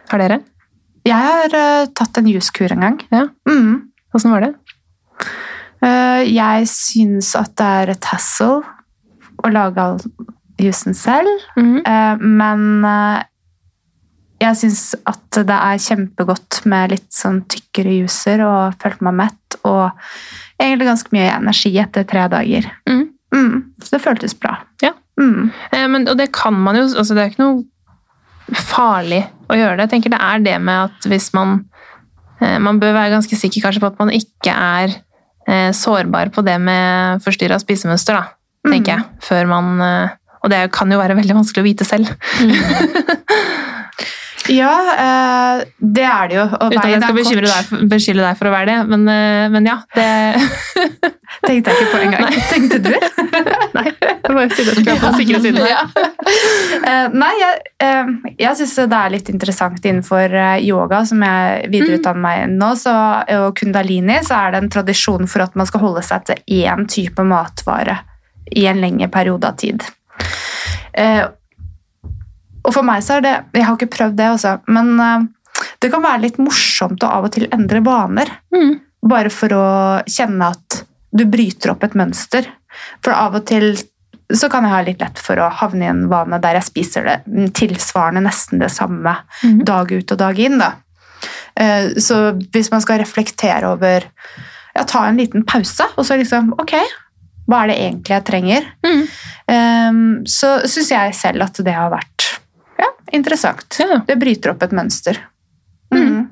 Har dere? Jeg har uh, tatt en juskur en gang. Ja. Mm. Åssen var det? Eh, jeg syns at det er et hassle å lage all jusen selv, eh, men eh, jeg syns at det er kjempegodt med litt sånn tykkere juicer og følte meg mett og egentlig ganske mye energi etter tre dager. Mm. Mm, så det føltes bra. Ja. Mm. Men, og det kan man jo altså Det er ikke noe farlig å gjøre det. Jeg tenker det er det med at hvis man Man bør være ganske sikker kanskje på at man ikke er sårbar på det med forstyrra spisemønster, da, tenker jeg. Før man eh, Og det kan jo være veldig vanskelig å vite selv. Ja, eh, det er det jo. Og Uten at jeg skal deg, beskylde deg for å være det, men, eh, men ja. Det, Tenkte jeg ikke på engang. Tenkte du? nei, jeg bare på sikre siden her. Ja. Eh, nei, jeg, jeg syns det er litt interessant innenfor yoga, som jeg videreutdanner meg i nå, så, og kundalini, så er det en tradisjon for at man skal holde seg til én type matvare i en lengre periode av tid. Og for meg så er det Jeg har ikke prøvd det, også, men eh, det kan være litt morsomt å av og til endre vaner. Mm. Bare for å kjenne at du bryter opp et mønster. For av og til så kan jeg ha litt lett for å havne i en vane der jeg spiser det tilsvarende nesten det samme Mhm. dag ut og dag inn. Da. Eh, Så hvis man skal reflektere over ja, Ta en liten pause, og så liksom Ok, hva er det egentlig jeg trenger? Mm. Eh, Så syns jeg selv at det har vært ja, interessant. Ja, Det bryter opp et mønster. Mm. Mhm.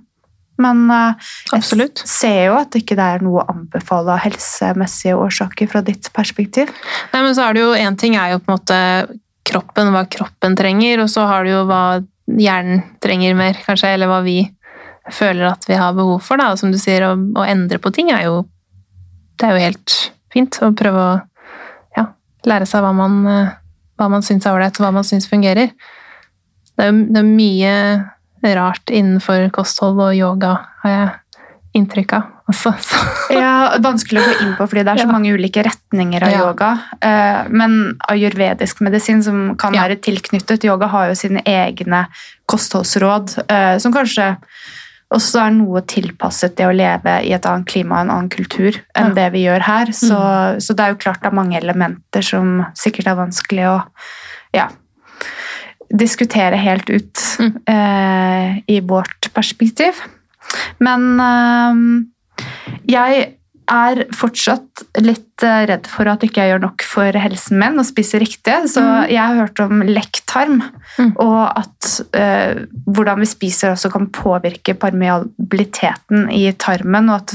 Men uh, jeg ser jo at ikke det er noe å anbefale av helsemessige årsaker fra ditt perspektiv. Nei, men så er det jo En ting er jo på en måte kroppen, hva kroppen trenger, og så har du jo hva hjernen trenger mer, kanskje, eller hva vi føler at vi har behov for. Da. Og Som du sier, å, å endre på ting er jo Det er jo helt fint å prøve å ja, lære seg hva man, eh, hva man syns er ålreit, og hva man syns fungerer. Det er jo det er mye rart innenfor kosthold og yoga, har jeg inntrykk av. Også, så. Ja, Vanskelig å gå inn på fordi det er så Ja. mange ulike retninger av Ja. yoga. Eh, Men ayurvedisk medisin som kan Ja. være tilknyttet yoga, har jo sine egne kostholdsråd, eh, som kanskje også er noe tilpasset det å leve i et annet klima og en annen kultur enn. Mm. det vi gjør her. Så, så det er jo klart det er mange elementer som sikkert er vanskelig å ja, diskutere helt ut Mm. eh, i vårt perspektiv. Men eh, jeg er fortsatt litt eh, redd for at ikke jeg gjør nok for helsen min og spiser riktig. Så mm. jeg har hørt om lekktarm, Mm. og at eh, hvordan vi spiser også kan påvirke permeabiliteten i tarmen, og at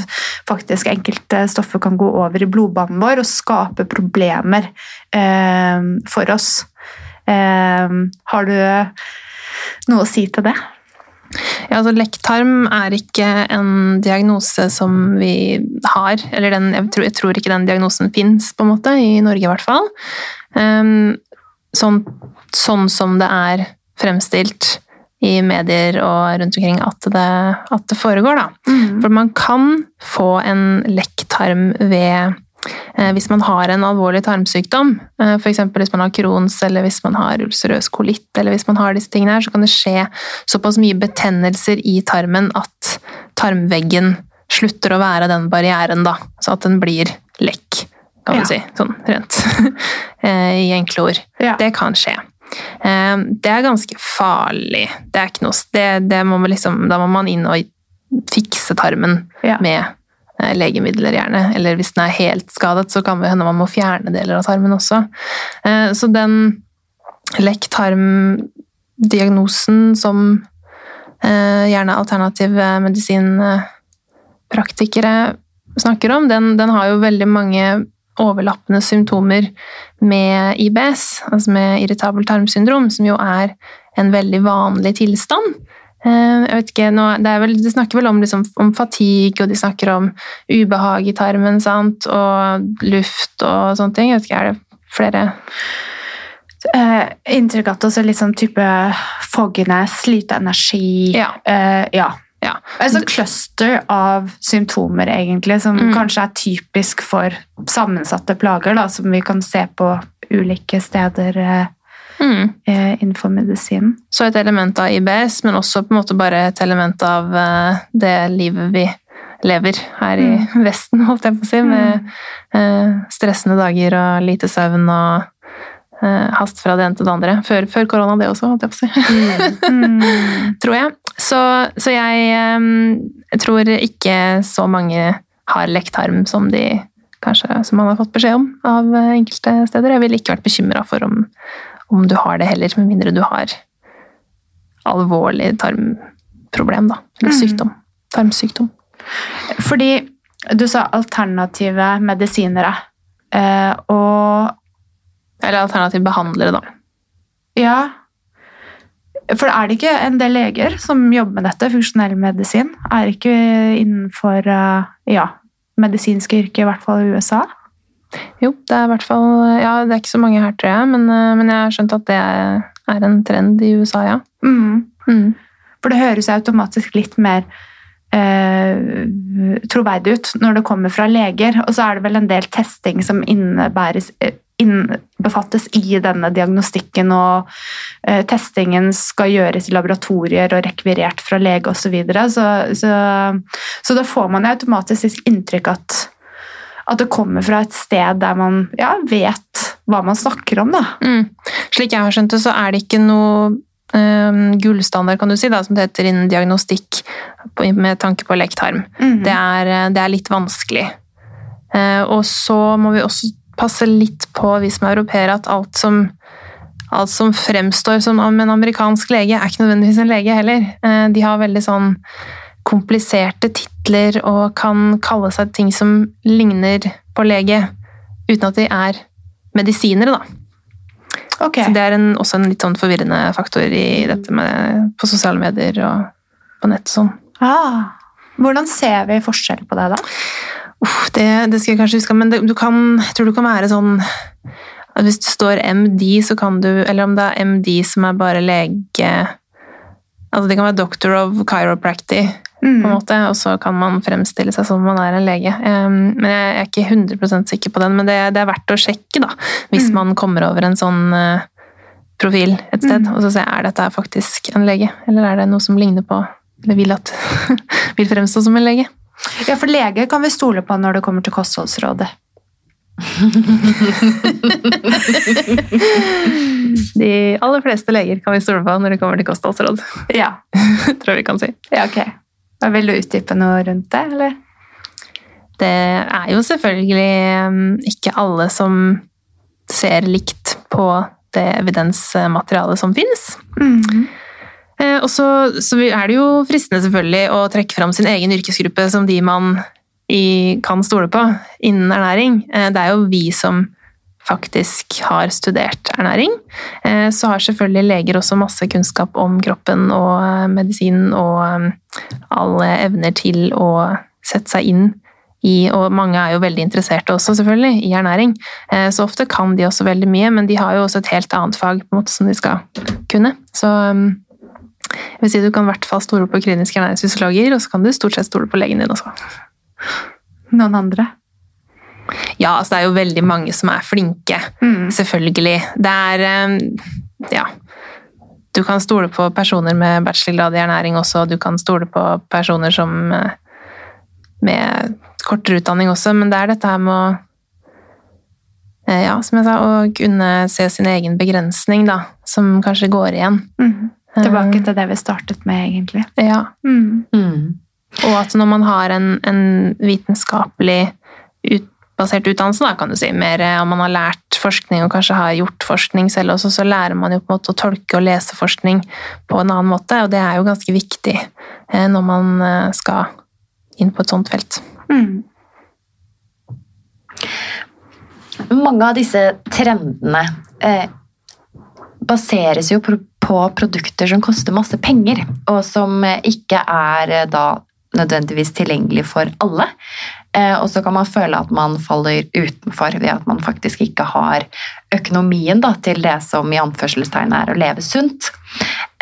faktisk enkelte stoffer kan gå over i blodbanen vår og skape problemer eh, for oss. Eh, har du noe å si til det? Ja, altså Lekktarm er ikke en diagnose som vi har. Eller den, jeg, tror, jeg tror ikke den diagnosen fins, på en måte, i Norge i hvert fall. Ehm, sånn, sånn som det er fremstilt i medier og rundt omkring at det, at det foregår. Da. For man kan få en lekktarm ved hvis man har en alvorlig tarmsykdom, eh, f.eks. hvis man har Crohns eller hvis man har ulcerøs kolitt, eller hvis man har disse tingene her, så kan det skje såpass mye betennelser i tarmen at tarmveggen slutter å være den barrieren, da, så at den blir lekk, kan Ja. si, sånn rent eh, i enkle ord. Ja. Det kan skje. Eh, Det er ganske farlig. Det er ikke noe, det, det må man liksom, da må man inn og fikse tarmen Ja. med eh, legemidler, gjerne. Eller hvis den er helt skadet, så kan det hende man må fjerne deler av tarmen også. Eh, Så den lekk-tarm-diagnosen som eh, gjerne alternative medisinpraktikere snakker om, den, den har jo veldig mange overlappende symptomer med IBS, altså med irritabel tarmsyndrom, som jo er en veldig vanlig tilstand. Eh, Jeg vet ikke, nå, det vel, De snakker vel om, liksom, om fatigue, og de snakker om ubehag i tarmen sant? og luft og sånne ting. Jeg vet ikke, Er det flere Eh, inntrykk at er litt sånn type fogginess, lite energi Ja. Eh, ja. Ja. Sånt cluster av symptomer, egentlig, som Mm. kanskje er typisk for sammensatte plager, da, som vi kan se på ulike steder eh, mm. eh, innenfor medisinen. Så et element av IBS, men også på en måte bare et element av eh, det livet vi lever her i Vesten, holdt jeg på å si, med mm. stressende dager og lite søvn og eh, hast fra det ene til det andre. Før, før korona, det også, holdt jeg på å si. Mm. tror jeg. Så, så jeg, eh, jeg tror ikke så mange har lekt harm som de kanskje som man har fått beskjed om av eh, enkelte steder. Jeg ville ikke vært bekymra for om, om du har det heller, med mindre du har alvorlig tarmproblem, da. Eller Mm. sykdom. Tarmsykdom. Fordi du sa alternative medisinere, eh, og Eller alternative behandlere, da. Ja. For er det ikke en del leger som jobber med dette, funksjonell medisin? Er det ikke innenfor eh, ja, medisinske yrker, i hvert fall i USA? Jo, det er i hvert fall Ja, det er ikke så mange her, tror jeg, men, eh, men jeg har skjønt at det er en trend i USA, ja. Mm. Mm. For det høres automatisk litt mer eh, troverdig ut når det kommer fra leger. Og så er det vel en del testing som innebæres eh, innbefattes i denne diagnostikken, og eh, testingen skal gjøres i laboratorier og rekvirert fra lege osv. Så, videre. så Så så da får man automatisk inntrykk at, at det kommer fra et sted der man ja, vet hva man snakker om. Da. Mm. Slik jeg har skjønt det, så er det ikke noe um, gullstandard, kan du si, da, som det heter innen diagnostikk på, med tanke på lekktarm. Mm. Det, er, eh, det er litt vanskelig. Uh, og så må vi også passe litt på, vi som er europeere, at alt som, alt som fremstår som en amerikansk lege, er ikke nødvendigvis en lege heller. Eh, de har veldig sånn kompliserte titler og kan kalle seg ting som ligner på lege, uten at de er medisinere, da. Okay. Så det er en, også en litt sånn forvirrende faktor i dette med på sosiale medier og på nett og sånn. Ah. Hvordan ser vi forskjell på det, da? Uff, det, det skal jeg kanskje huske, men det, du kan, jeg tror du kan være sånn at Hvis det står MD, så kan du Eller om det er MD som er bare lege Altså det kan være Doctor of Chiropractic, på en Mm. måte, og så kan man fremstille seg som om man er en lege. Um, men jeg er ikke 100 sikker på den, men det, det er verdt å sjekke, da. Hvis Mm. man kommer over en sånn uh, profil et sted, Mm. og så ser jeg er dette faktisk en lege, eller er det noe som ligner på Eller vil, at, vil fremstå som en lege. Ja, for lege kan vi stole på når det kommer til kostholdsrådet. De aller fleste leger kan vi stole på når det kommer til kostholdsråd. Ja, tror jeg vi kan si. ja ok. Vil du utdype noe rundt det, eller? Det er jo selvfølgelig um, ikke alle som ser likt på det evidensmaterialet som finnes. Mm. Og så, så er det jo fristende selvfølgelig å trekke fram sin egen yrkesgruppe som de man i, kan stole på innen ernæring. Eh, Det er jo vi som faktisk har studert ernæring. Eh, Så har selvfølgelig leger også masse kunnskap om kroppen og eh, medisin og eh, alle evner til å sette seg inn i, og mange er jo veldig interesserte også selvfølgelig i ernæring, så ofte kan de også veldig mye, men de har jo også et helt annet fag på en måte som de skal kunne. Så jeg vil si du kan i hvert fall stole på kliniske ernæringsfysiologer, og så kan du stort sett stole på legen din også. Noen andre? Ja, altså det er jo veldig mange som er flinke, Mm. selvfølgelig. Det er um, Ja. Du kan stole på personer med bachelorgrad i ernæring også, du kan stole på personer som eh, med kortere utdanning også, men det er dette her med å eh, ja, som jeg sa, å kunne se sin egen begrensning, da, som kanskje går igjen. Mm. Tilbake til det vi startet med, egentlig. Ja. Mm. Mm. Og at når man har en, en vitenskapelig ut, basert utdannelse, da, kan du si, mer eh, om man har lært forskning og kanskje har gjort forskning selv også, så lærer man jo på en måte å tolke og lese forskning på en annen måte, og det er jo ganske viktig eh, når man eh, skal inn på et sånt felt. Mm. Mange av disse trendene eh, baseres jo på, produkter som koster masse penger, og som ikke er da nødvendigvis tilgjengelig for alle. Eh, og så kan man føle at man faller utenfor ved at man faktisk ikke har økonomien da, til det som i anførselstegn er å leve sunt.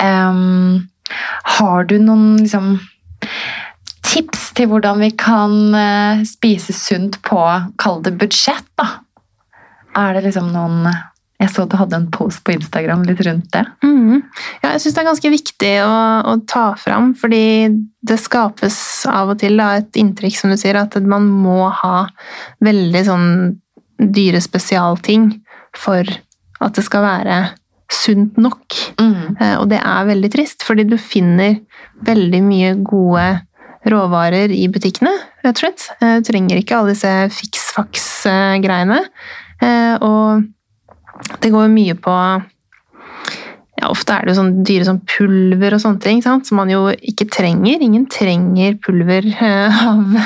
Um, har du noen liksom, tips til hvordan vi kan eh, spise sunt på, kall det budsjett, da? Er det liksom noen Jeg så du hadde en post på Instagram litt rundt det. Mm. Ja, jeg syns det er ganske viktig å, å ta fram, fordi det skapes av og til da, et inntrykk, som du sier, at man må ha veldig sånn dyre spesialting for at det skal være sunt nok. Mm. Og det er veldig trist, fordi du finner veldig mye gode råvarer i butikkene, rett og slett. Eh, Du trenger ikke alle disse fiks-faks-greiene. Og det går jo mye på ja, Ofte er det jo sånn dyre sånn pulver og sånne ting, sant? som man jo ikke trenger. Ingen trenger pulver av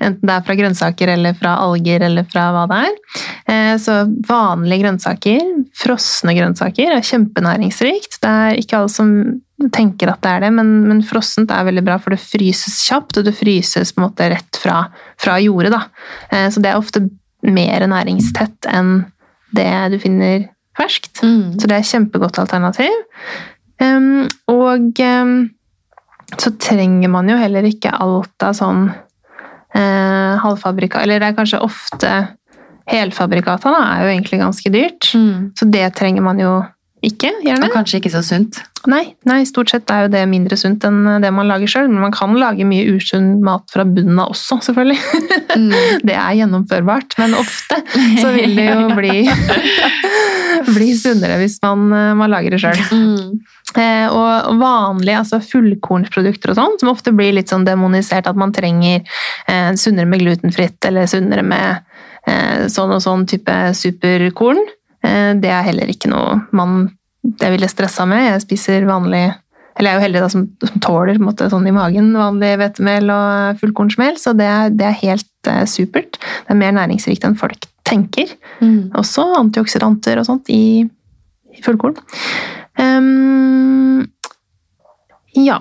Enten det er fra grønnsaker eller fra alger eller fra hva det er. Eh, så vanlige grønnsaker, frosne grønnsaker, er kjempenæringsrikt. Det er ikke alle som tenker at det er det, men, men frossent er veldig bra, for det fryses kjapt, og det fryses på en måte rett fra, fra jordet. Da. Eh, så det er ofte mer næringstett enn det du finner ferskt. Mm. Så det er et kjempegodt alternativ. Um, og um, så trenger man jo heller ikke alt av sånn uh, halvfabrika Eller det er kanskje ofte Helfabrikata da, er jo egentlig ganske dyrt, Mm. så det trenger man jo ikke, gjerne. Og kanskje ikke så sunt. Nei, nei, stort sett er jo det mindre sunt enn det man lager sjøl, men man kan lage mye usunn mat fra bunnen av også, selvfølgelig. Mm. Det er gjennomførbart, men ofte så vil det jo bli, bli sunnere hvis man, eh, man lager det sjøl. Mm. Eh, og vanlige altså fullkornsprodukter og sånn, som ofte blir litt sånn demonisert at man trenger eh, sunnere med glutenfritt, eller sunnere med eh, sånn og sånn type superkorn, det er heller ikke noe man det ville stressa med. Jeg spiser vanlig eller jeg er jo heldig da, som, som tåler måte, sånn i magen vanlig hvetemel og fullkornsmel, så det er, det er helt eh, supert. Det er mer næringsrikt enn folk tenker. Mm. Også antioksidanter og sånt i, i fullkorn. Um, ja.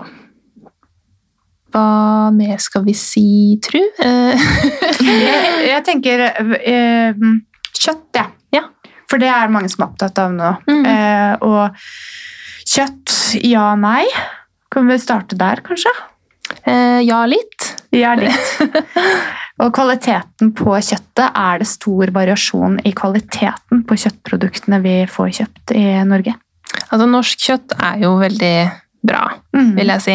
Hva mer skal vi si, tru? Eh, Jeg, jeg tenker eh, kjøtt, jeg. Ja. For det er mange som er opptatt av nå. Mm. Eh, og kjøtt, ja, nei. Kan vi starte der, kanskje? eh, ja, litt. Ja, litt. og kvaliteten på kjøttet, er det stor variasjon i kvaliteten på kjøttproduktene vi får kjøpt i Norge? Altså, norsk kjøtt er jo veldig bra, Mm. vil jeg si.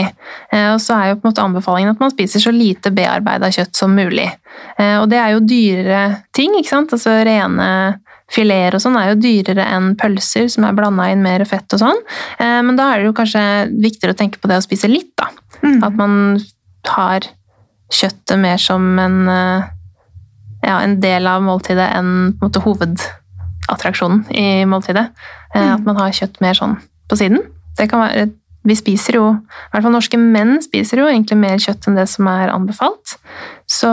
Eh, og så er jo på en måte anbefalingen at man spiser så lite bearbeida kjøtt som mulig. Eh, og det er jo dyrere ting, ikke sant? Altså rene fileter og sånn er jo dyrere enn pølser som er blanda inn mer fett og sånn. Eh, men da er det jo kanskje viktigere å tenke på det å spise litt, da. Mm. At man har kjøttet mer som en, eh, ja, en del av måltidet enn på en måte hovedattraksjonen i måltidet. Eh, Mm. At man har kjøtt mer sånn på siden. Det kan være, vi spiser jo, i hvert fall norske menn spiser jo egentlig mer kjøtt enn det som er anbefalt. Så,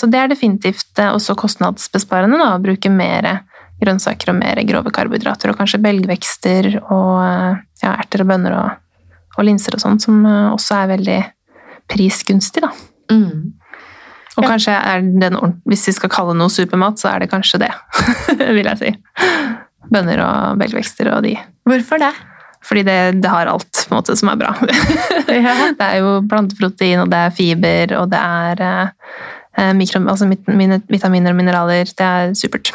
så det er definitivt også kostnadsbesparende da, å bruke mer grønnsaker og mer grove karbohydrater, og kanskje belgvekster og eh, ja, erter og bønner og, og linser og sånn, som eh, også er veldig prisgunstig, da. Mm. Og Ja. kanskje er den, hvis vi skal kalle noe supermat, så er det kanskje det, vil jeg si. Bønner og belgvekster og de. Hvorfor det? Fordi det, det har alt på en måte som er bra. Det er jo planteprotein, og det er fiber, og det er eh, mikro, altså vitaminer og mineraler. Det er supert.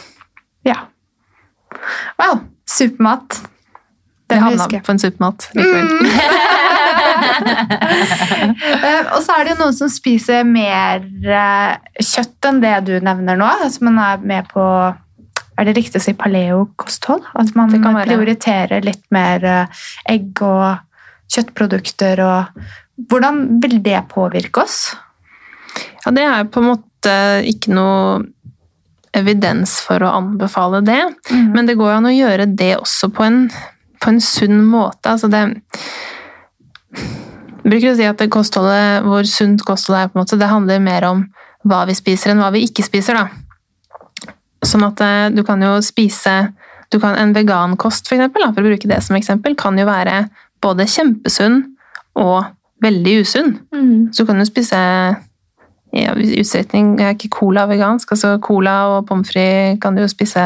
ja. Wow. Supermat. Det havna på en supermat likevel. Eh, og så er det jo noen som spiser mer eh, kjøtt enn det du nevner nå. Altså man er med på Er det riktig å si paleo-kosthold? At man prioriterer litt mer eh, egg og kjøttprodukter og Hvordan vil det påvirke oss? Ja, det er på en måte ikke noe evidens for å anbefale det. Men Men det går jo an å gjøre det også på en, på en sunn måte. Altså det Jeg bruker å si at det kostholdet, hvor sunt kosthold er, på en måte, det handler mer om hva vi spiser enn hva vi ikke spiser. Da. Sånn at eh, du kan jo spise du kan, En vegankost, for, eksempel, da, for å bruke det som eksempel, kan jo være både kjempesunn og veldig usunn. Mm. Så du kan jo spise i utstrekning Er ikke cola vegansk? Altså cola og pommes frites kan du jo spise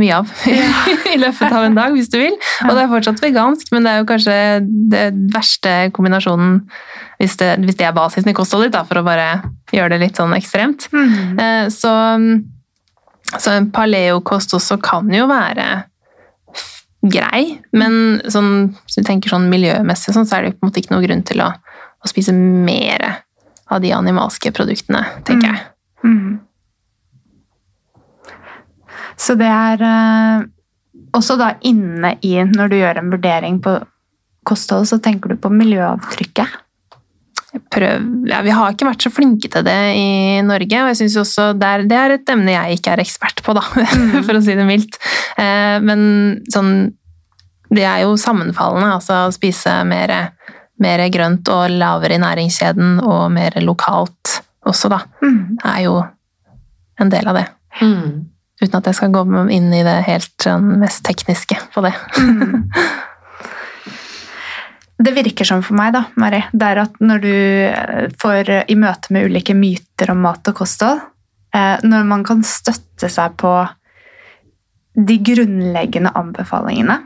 mye av i løpet av en dag, hvis du vil. Og det er fortsatt vegansk, men det er jo kanskje det verste kombinasjonen hvis det, hvis det er basisen i kostholdet ditt, for å bare gjøre det litt sånn ekstremt. Mm. Eh, Så, så en paleokost også kan jo være grei, men sånn, hvis du tenker sånn miljømessig, sånn, så er det jo på en måte ikke noe grunn til å, å spise mer av de animalske produktene, tenker jeg. Mm. Så det er eh, også da inne i, når du gjør en vurdering på kosthold, så tenker du på miljøavtrykket. Prøv, ja, vi har ikke vært så flinke til det i Norge, og jeg synes også det er, det er et emne jeg ikke er ekspert på, da, for å si det mildt. Eh, Men sånn Det er jo sammenfallende. Altså å spise mer, mer grønt og lavere i næringskjeden og mer lokalt også, da, Mm. er jo en del av det. Mm. Uten at jeg skal gå inn i det helt sånn, mest tekniske på det. Mm. Det virker som for meg, da, Mari, det er at når du eh, får i møte med ulike myter om mat og kosthold, eh, når man kan støtte seg på de grunnleggende anbefalingene,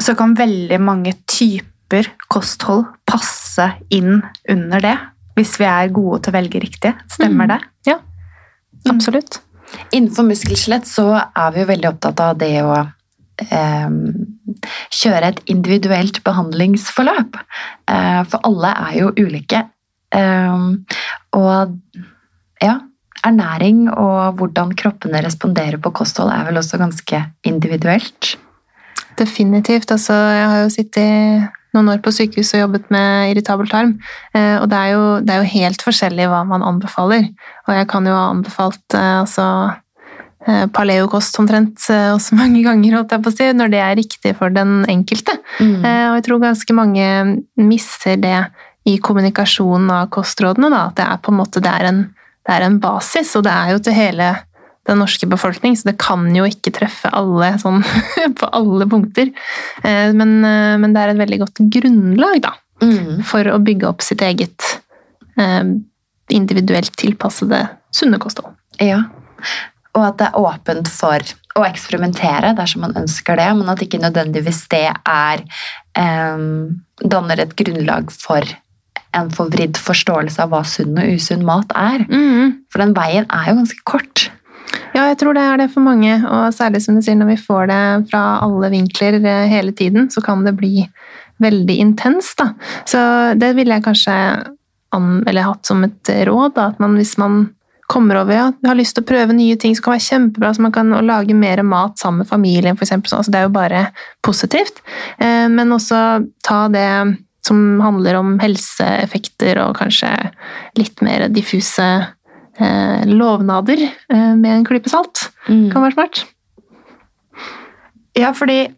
så kan veldig mange typer kosthold passe inn under det, hvis vi er gode til å velge riktig. Stemmer Mm. det? Ja, absolutt. Innenfor muskelskjelett så er vi jo veldig opptatt av det å eh, kjøre et individuelt behandlingsforløp. Eh, for alle er jo ulike. Eh, og ja, ernæring og hvordan kroppene responderer på kosthold er vel også ganske individuelt. Definitivt. Altså, jeg har jo sittet noen år på sykehus og jobbet med irritabel tarm, eh, og det er, jo, det er jo helt forskjellig hva man anbefaler. Og jeg kan jo ha anbefalt eh, altså, eh, paleokost omtrent også mange ganger, holdt jeg på å si, når det er riktig for den enkelte. Mm. Og jeg tror ganske mange misser det i kommunikasjonen av kostrådene, da, at det er på en måte det er en, det er en basis, og det er jo til hele den norske befolkning, så det kan jo ikke treffe alle sånn på alle punkter. Eh, Men, eh, men det er et veldig godt grunnlag da, Mm. for å bygge opp sitt eget eh, individuelt tilpassede sunne kosthold. Ja. Og at det er åpent for å eksperimentere dersom man ønsker det, men at ikke nødvendigvis det er um, danner et grunnlag for en forvridd forståelse av hva sunn og usunn mat er. For den veien er jo ganske kort. Ja, jeg tror det er det for mange, og særlig som du sier, når vi får det fra alle vinkler eh, hele tiden, så kan det bli veldig intenst. Så det ville jeg kanskje an, hatt som et råd, da, at man hvis man kommer over ja, har lyst til å prøve nye ting som kan være kjempebra, så man kan lage mer mat sammen med familien, sånn. Altså, det er jo bare positivt. Eh, Men også ta det som handler om helseeffekter og kanskje litt mer diffuse lovnader eh, med en klype salt. Kan være smart. Ja, fordi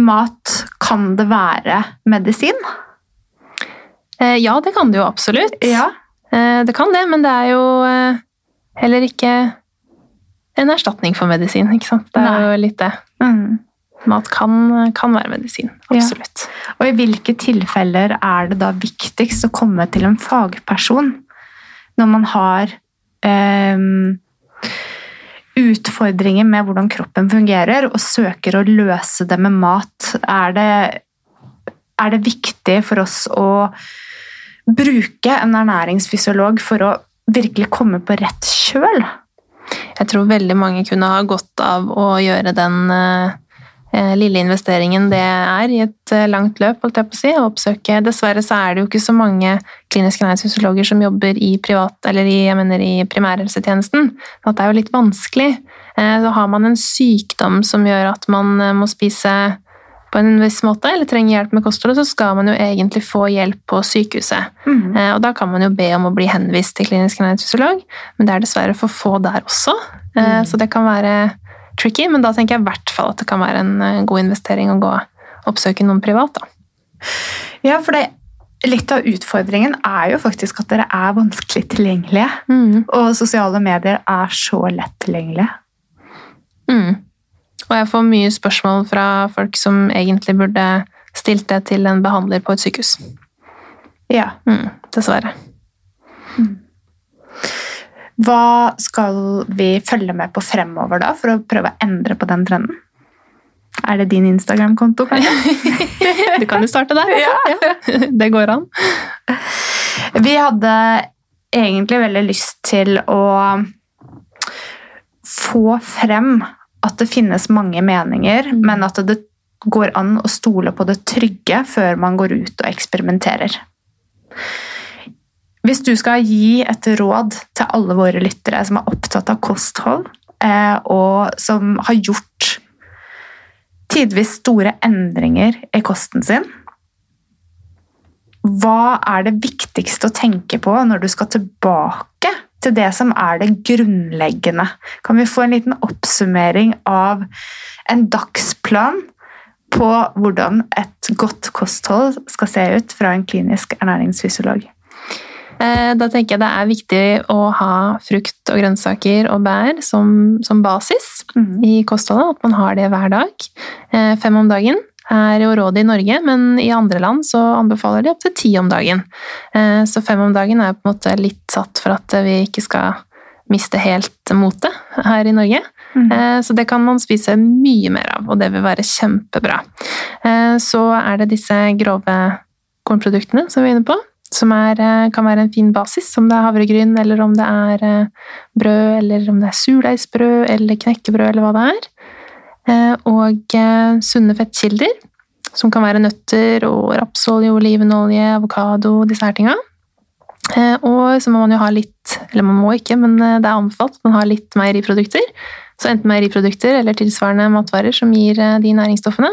mat kan det være medisin? Eh, ja, det kan det jo absolutt. Ja. Eh, det kan det, men det er jo eh, heller ikke en erstatning for medisin, ikke sant? Det er Nei. jo litt det. Mm. Mat kan, kan være medisin, Ja. Og i hvilke tilfeller er det da viktigst å komme til en fagperson når man har eh, utfordringer med hvordan kroppen fungerer, og søker å løse det med mat? Er det, er det viktig for oss å bruke en ernæringsfysiolog for å virkelig komme på rett kjøl? Jeg tror veldig mange kunne ha godt av å gjøre den eh, lille investeringen det er i et eh, langt løp, holdt jeg på å si, å oppsøke. Dessverre så er det jo ikke så mange kliniske ernæringsfysiologer som jobber i privat, eller i, jeg mener i primærhelsetjenesten. Så det er jo litt vanskelig. Eh, Så har man en sykdom som gjør at man eh, må spise på en viss måte, eller trenger hjelp med kostholdet, så skal man jo egentlig få hjelp på sykehuset. Mm. Eh, Og da kan man jo be om å bli henvist til klinisk ernæringsfysiolog, men det er dessverre for få der også. Eh, Mm. Så det kan være tricky, men da tenker jeg i hvert fall at det kan være en eh, god investering å gå oppsøke noen privat. Da. Ja, for det, litt av utfordringen er jo faktisk at dere er vanskelig tilgjengelige. Og sosiale medier er så lett tilgjengelige. Mm. Og jeg får mye spørsmål fra folk som egentlig burde stilt det til en behandler på et sykehus. Ja. Mm. Dessverre. Hva skal vi følge med på fremover da, for å prøve å endre på den trenden? Er det din Instagram-konto, kanskje? Du kan jo starte der. Ja. Det går an. Vi hadde egentlig veldig lyst til å få frem at det finnes mange meninger, Mm. men at det går an å stole på det trygge før man går ut og eksperimenterer. Hvis du skal gi et råd til alle våre lyttere som er opptatt av kosthold, eh, og som har gjort tidvis store endringer i kosten sin, hva er det viktigste å tenke på når du skal tilbake til det som er det grunnleggende? Kan vi få en liten oppsummering av en dagsplan på hvordan et godt kosthold skal se ut fra en klinisk ernæringsfysiolog? Eh, da tenker jeg det er viktig å ha frukt og grønnsaker og bær som, som basis mm. i kostholdet. At man har det hver dag. Eh, Fem om dagen er jo rådet i Norge, men i andre land så anbefaler de opptil ti om dagen. Eh, Så fem om dagen er på en måte litt satt for at vi ikke skal miste helt motet her i Norge. Eh, Så det kan man spise mye mer av, og det vil være kjempebra. Så er det disse grove kornproduktene som vi er inne på, som er, eh, kan være en fin basis, om det er havregryn, eller om det er eh, brød, eller om det er surdeigsbrød, eller knekkebrød, eller hva det er. Eh, Og sunne fettkilder, som kan være nøtter og rapsolje, olivenolje, avokado, disse her tinga. Og så må man jo ha litt, eller man må ikke, men det er anbefalt man har litt meieriprodukter. Så enten meieriprodukter eller tilsvarende matvarer som gir de næringsstoffene.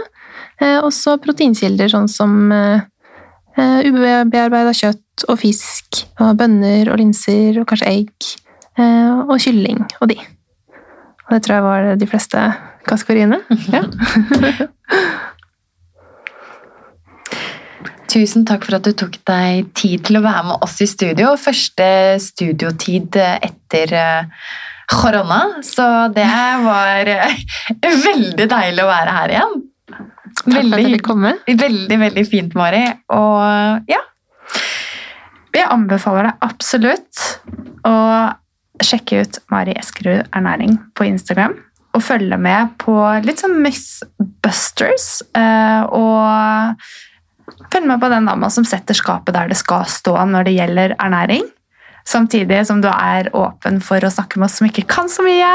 Og Også proteinkilder, sånn som ubearbeida kjøtt og fisk, og bønner og linser, og kanskje egg, eh, og kylling og de. Og det tror jeg var de fleste kategoriene. Ja. Tusen takk for at du tok deg tid til å være med oss i studio. Første studiotid etter eh, korona, så det var eh, veldig deilig å være her igjen. Takk for at du kom komme. veldig, veldig fint, Mari. Og ja, Jeg anbefaler deg absolutt å sjekke ut Mari Eskerud ernæring på Instagram. Og følge med på litt sånn Mythbusters. Busters, Og følg med på den dama som setter skapet der det skal stå når det gjelder ernæring. Samtidig som du er åpen for å snakke med oss som ikke kan så mye.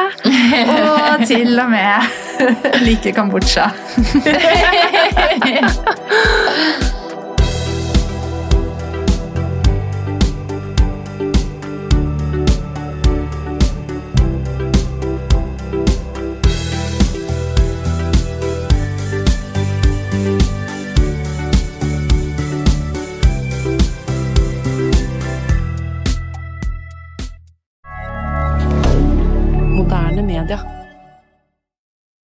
Og til og med liker Kambodsja. Canada.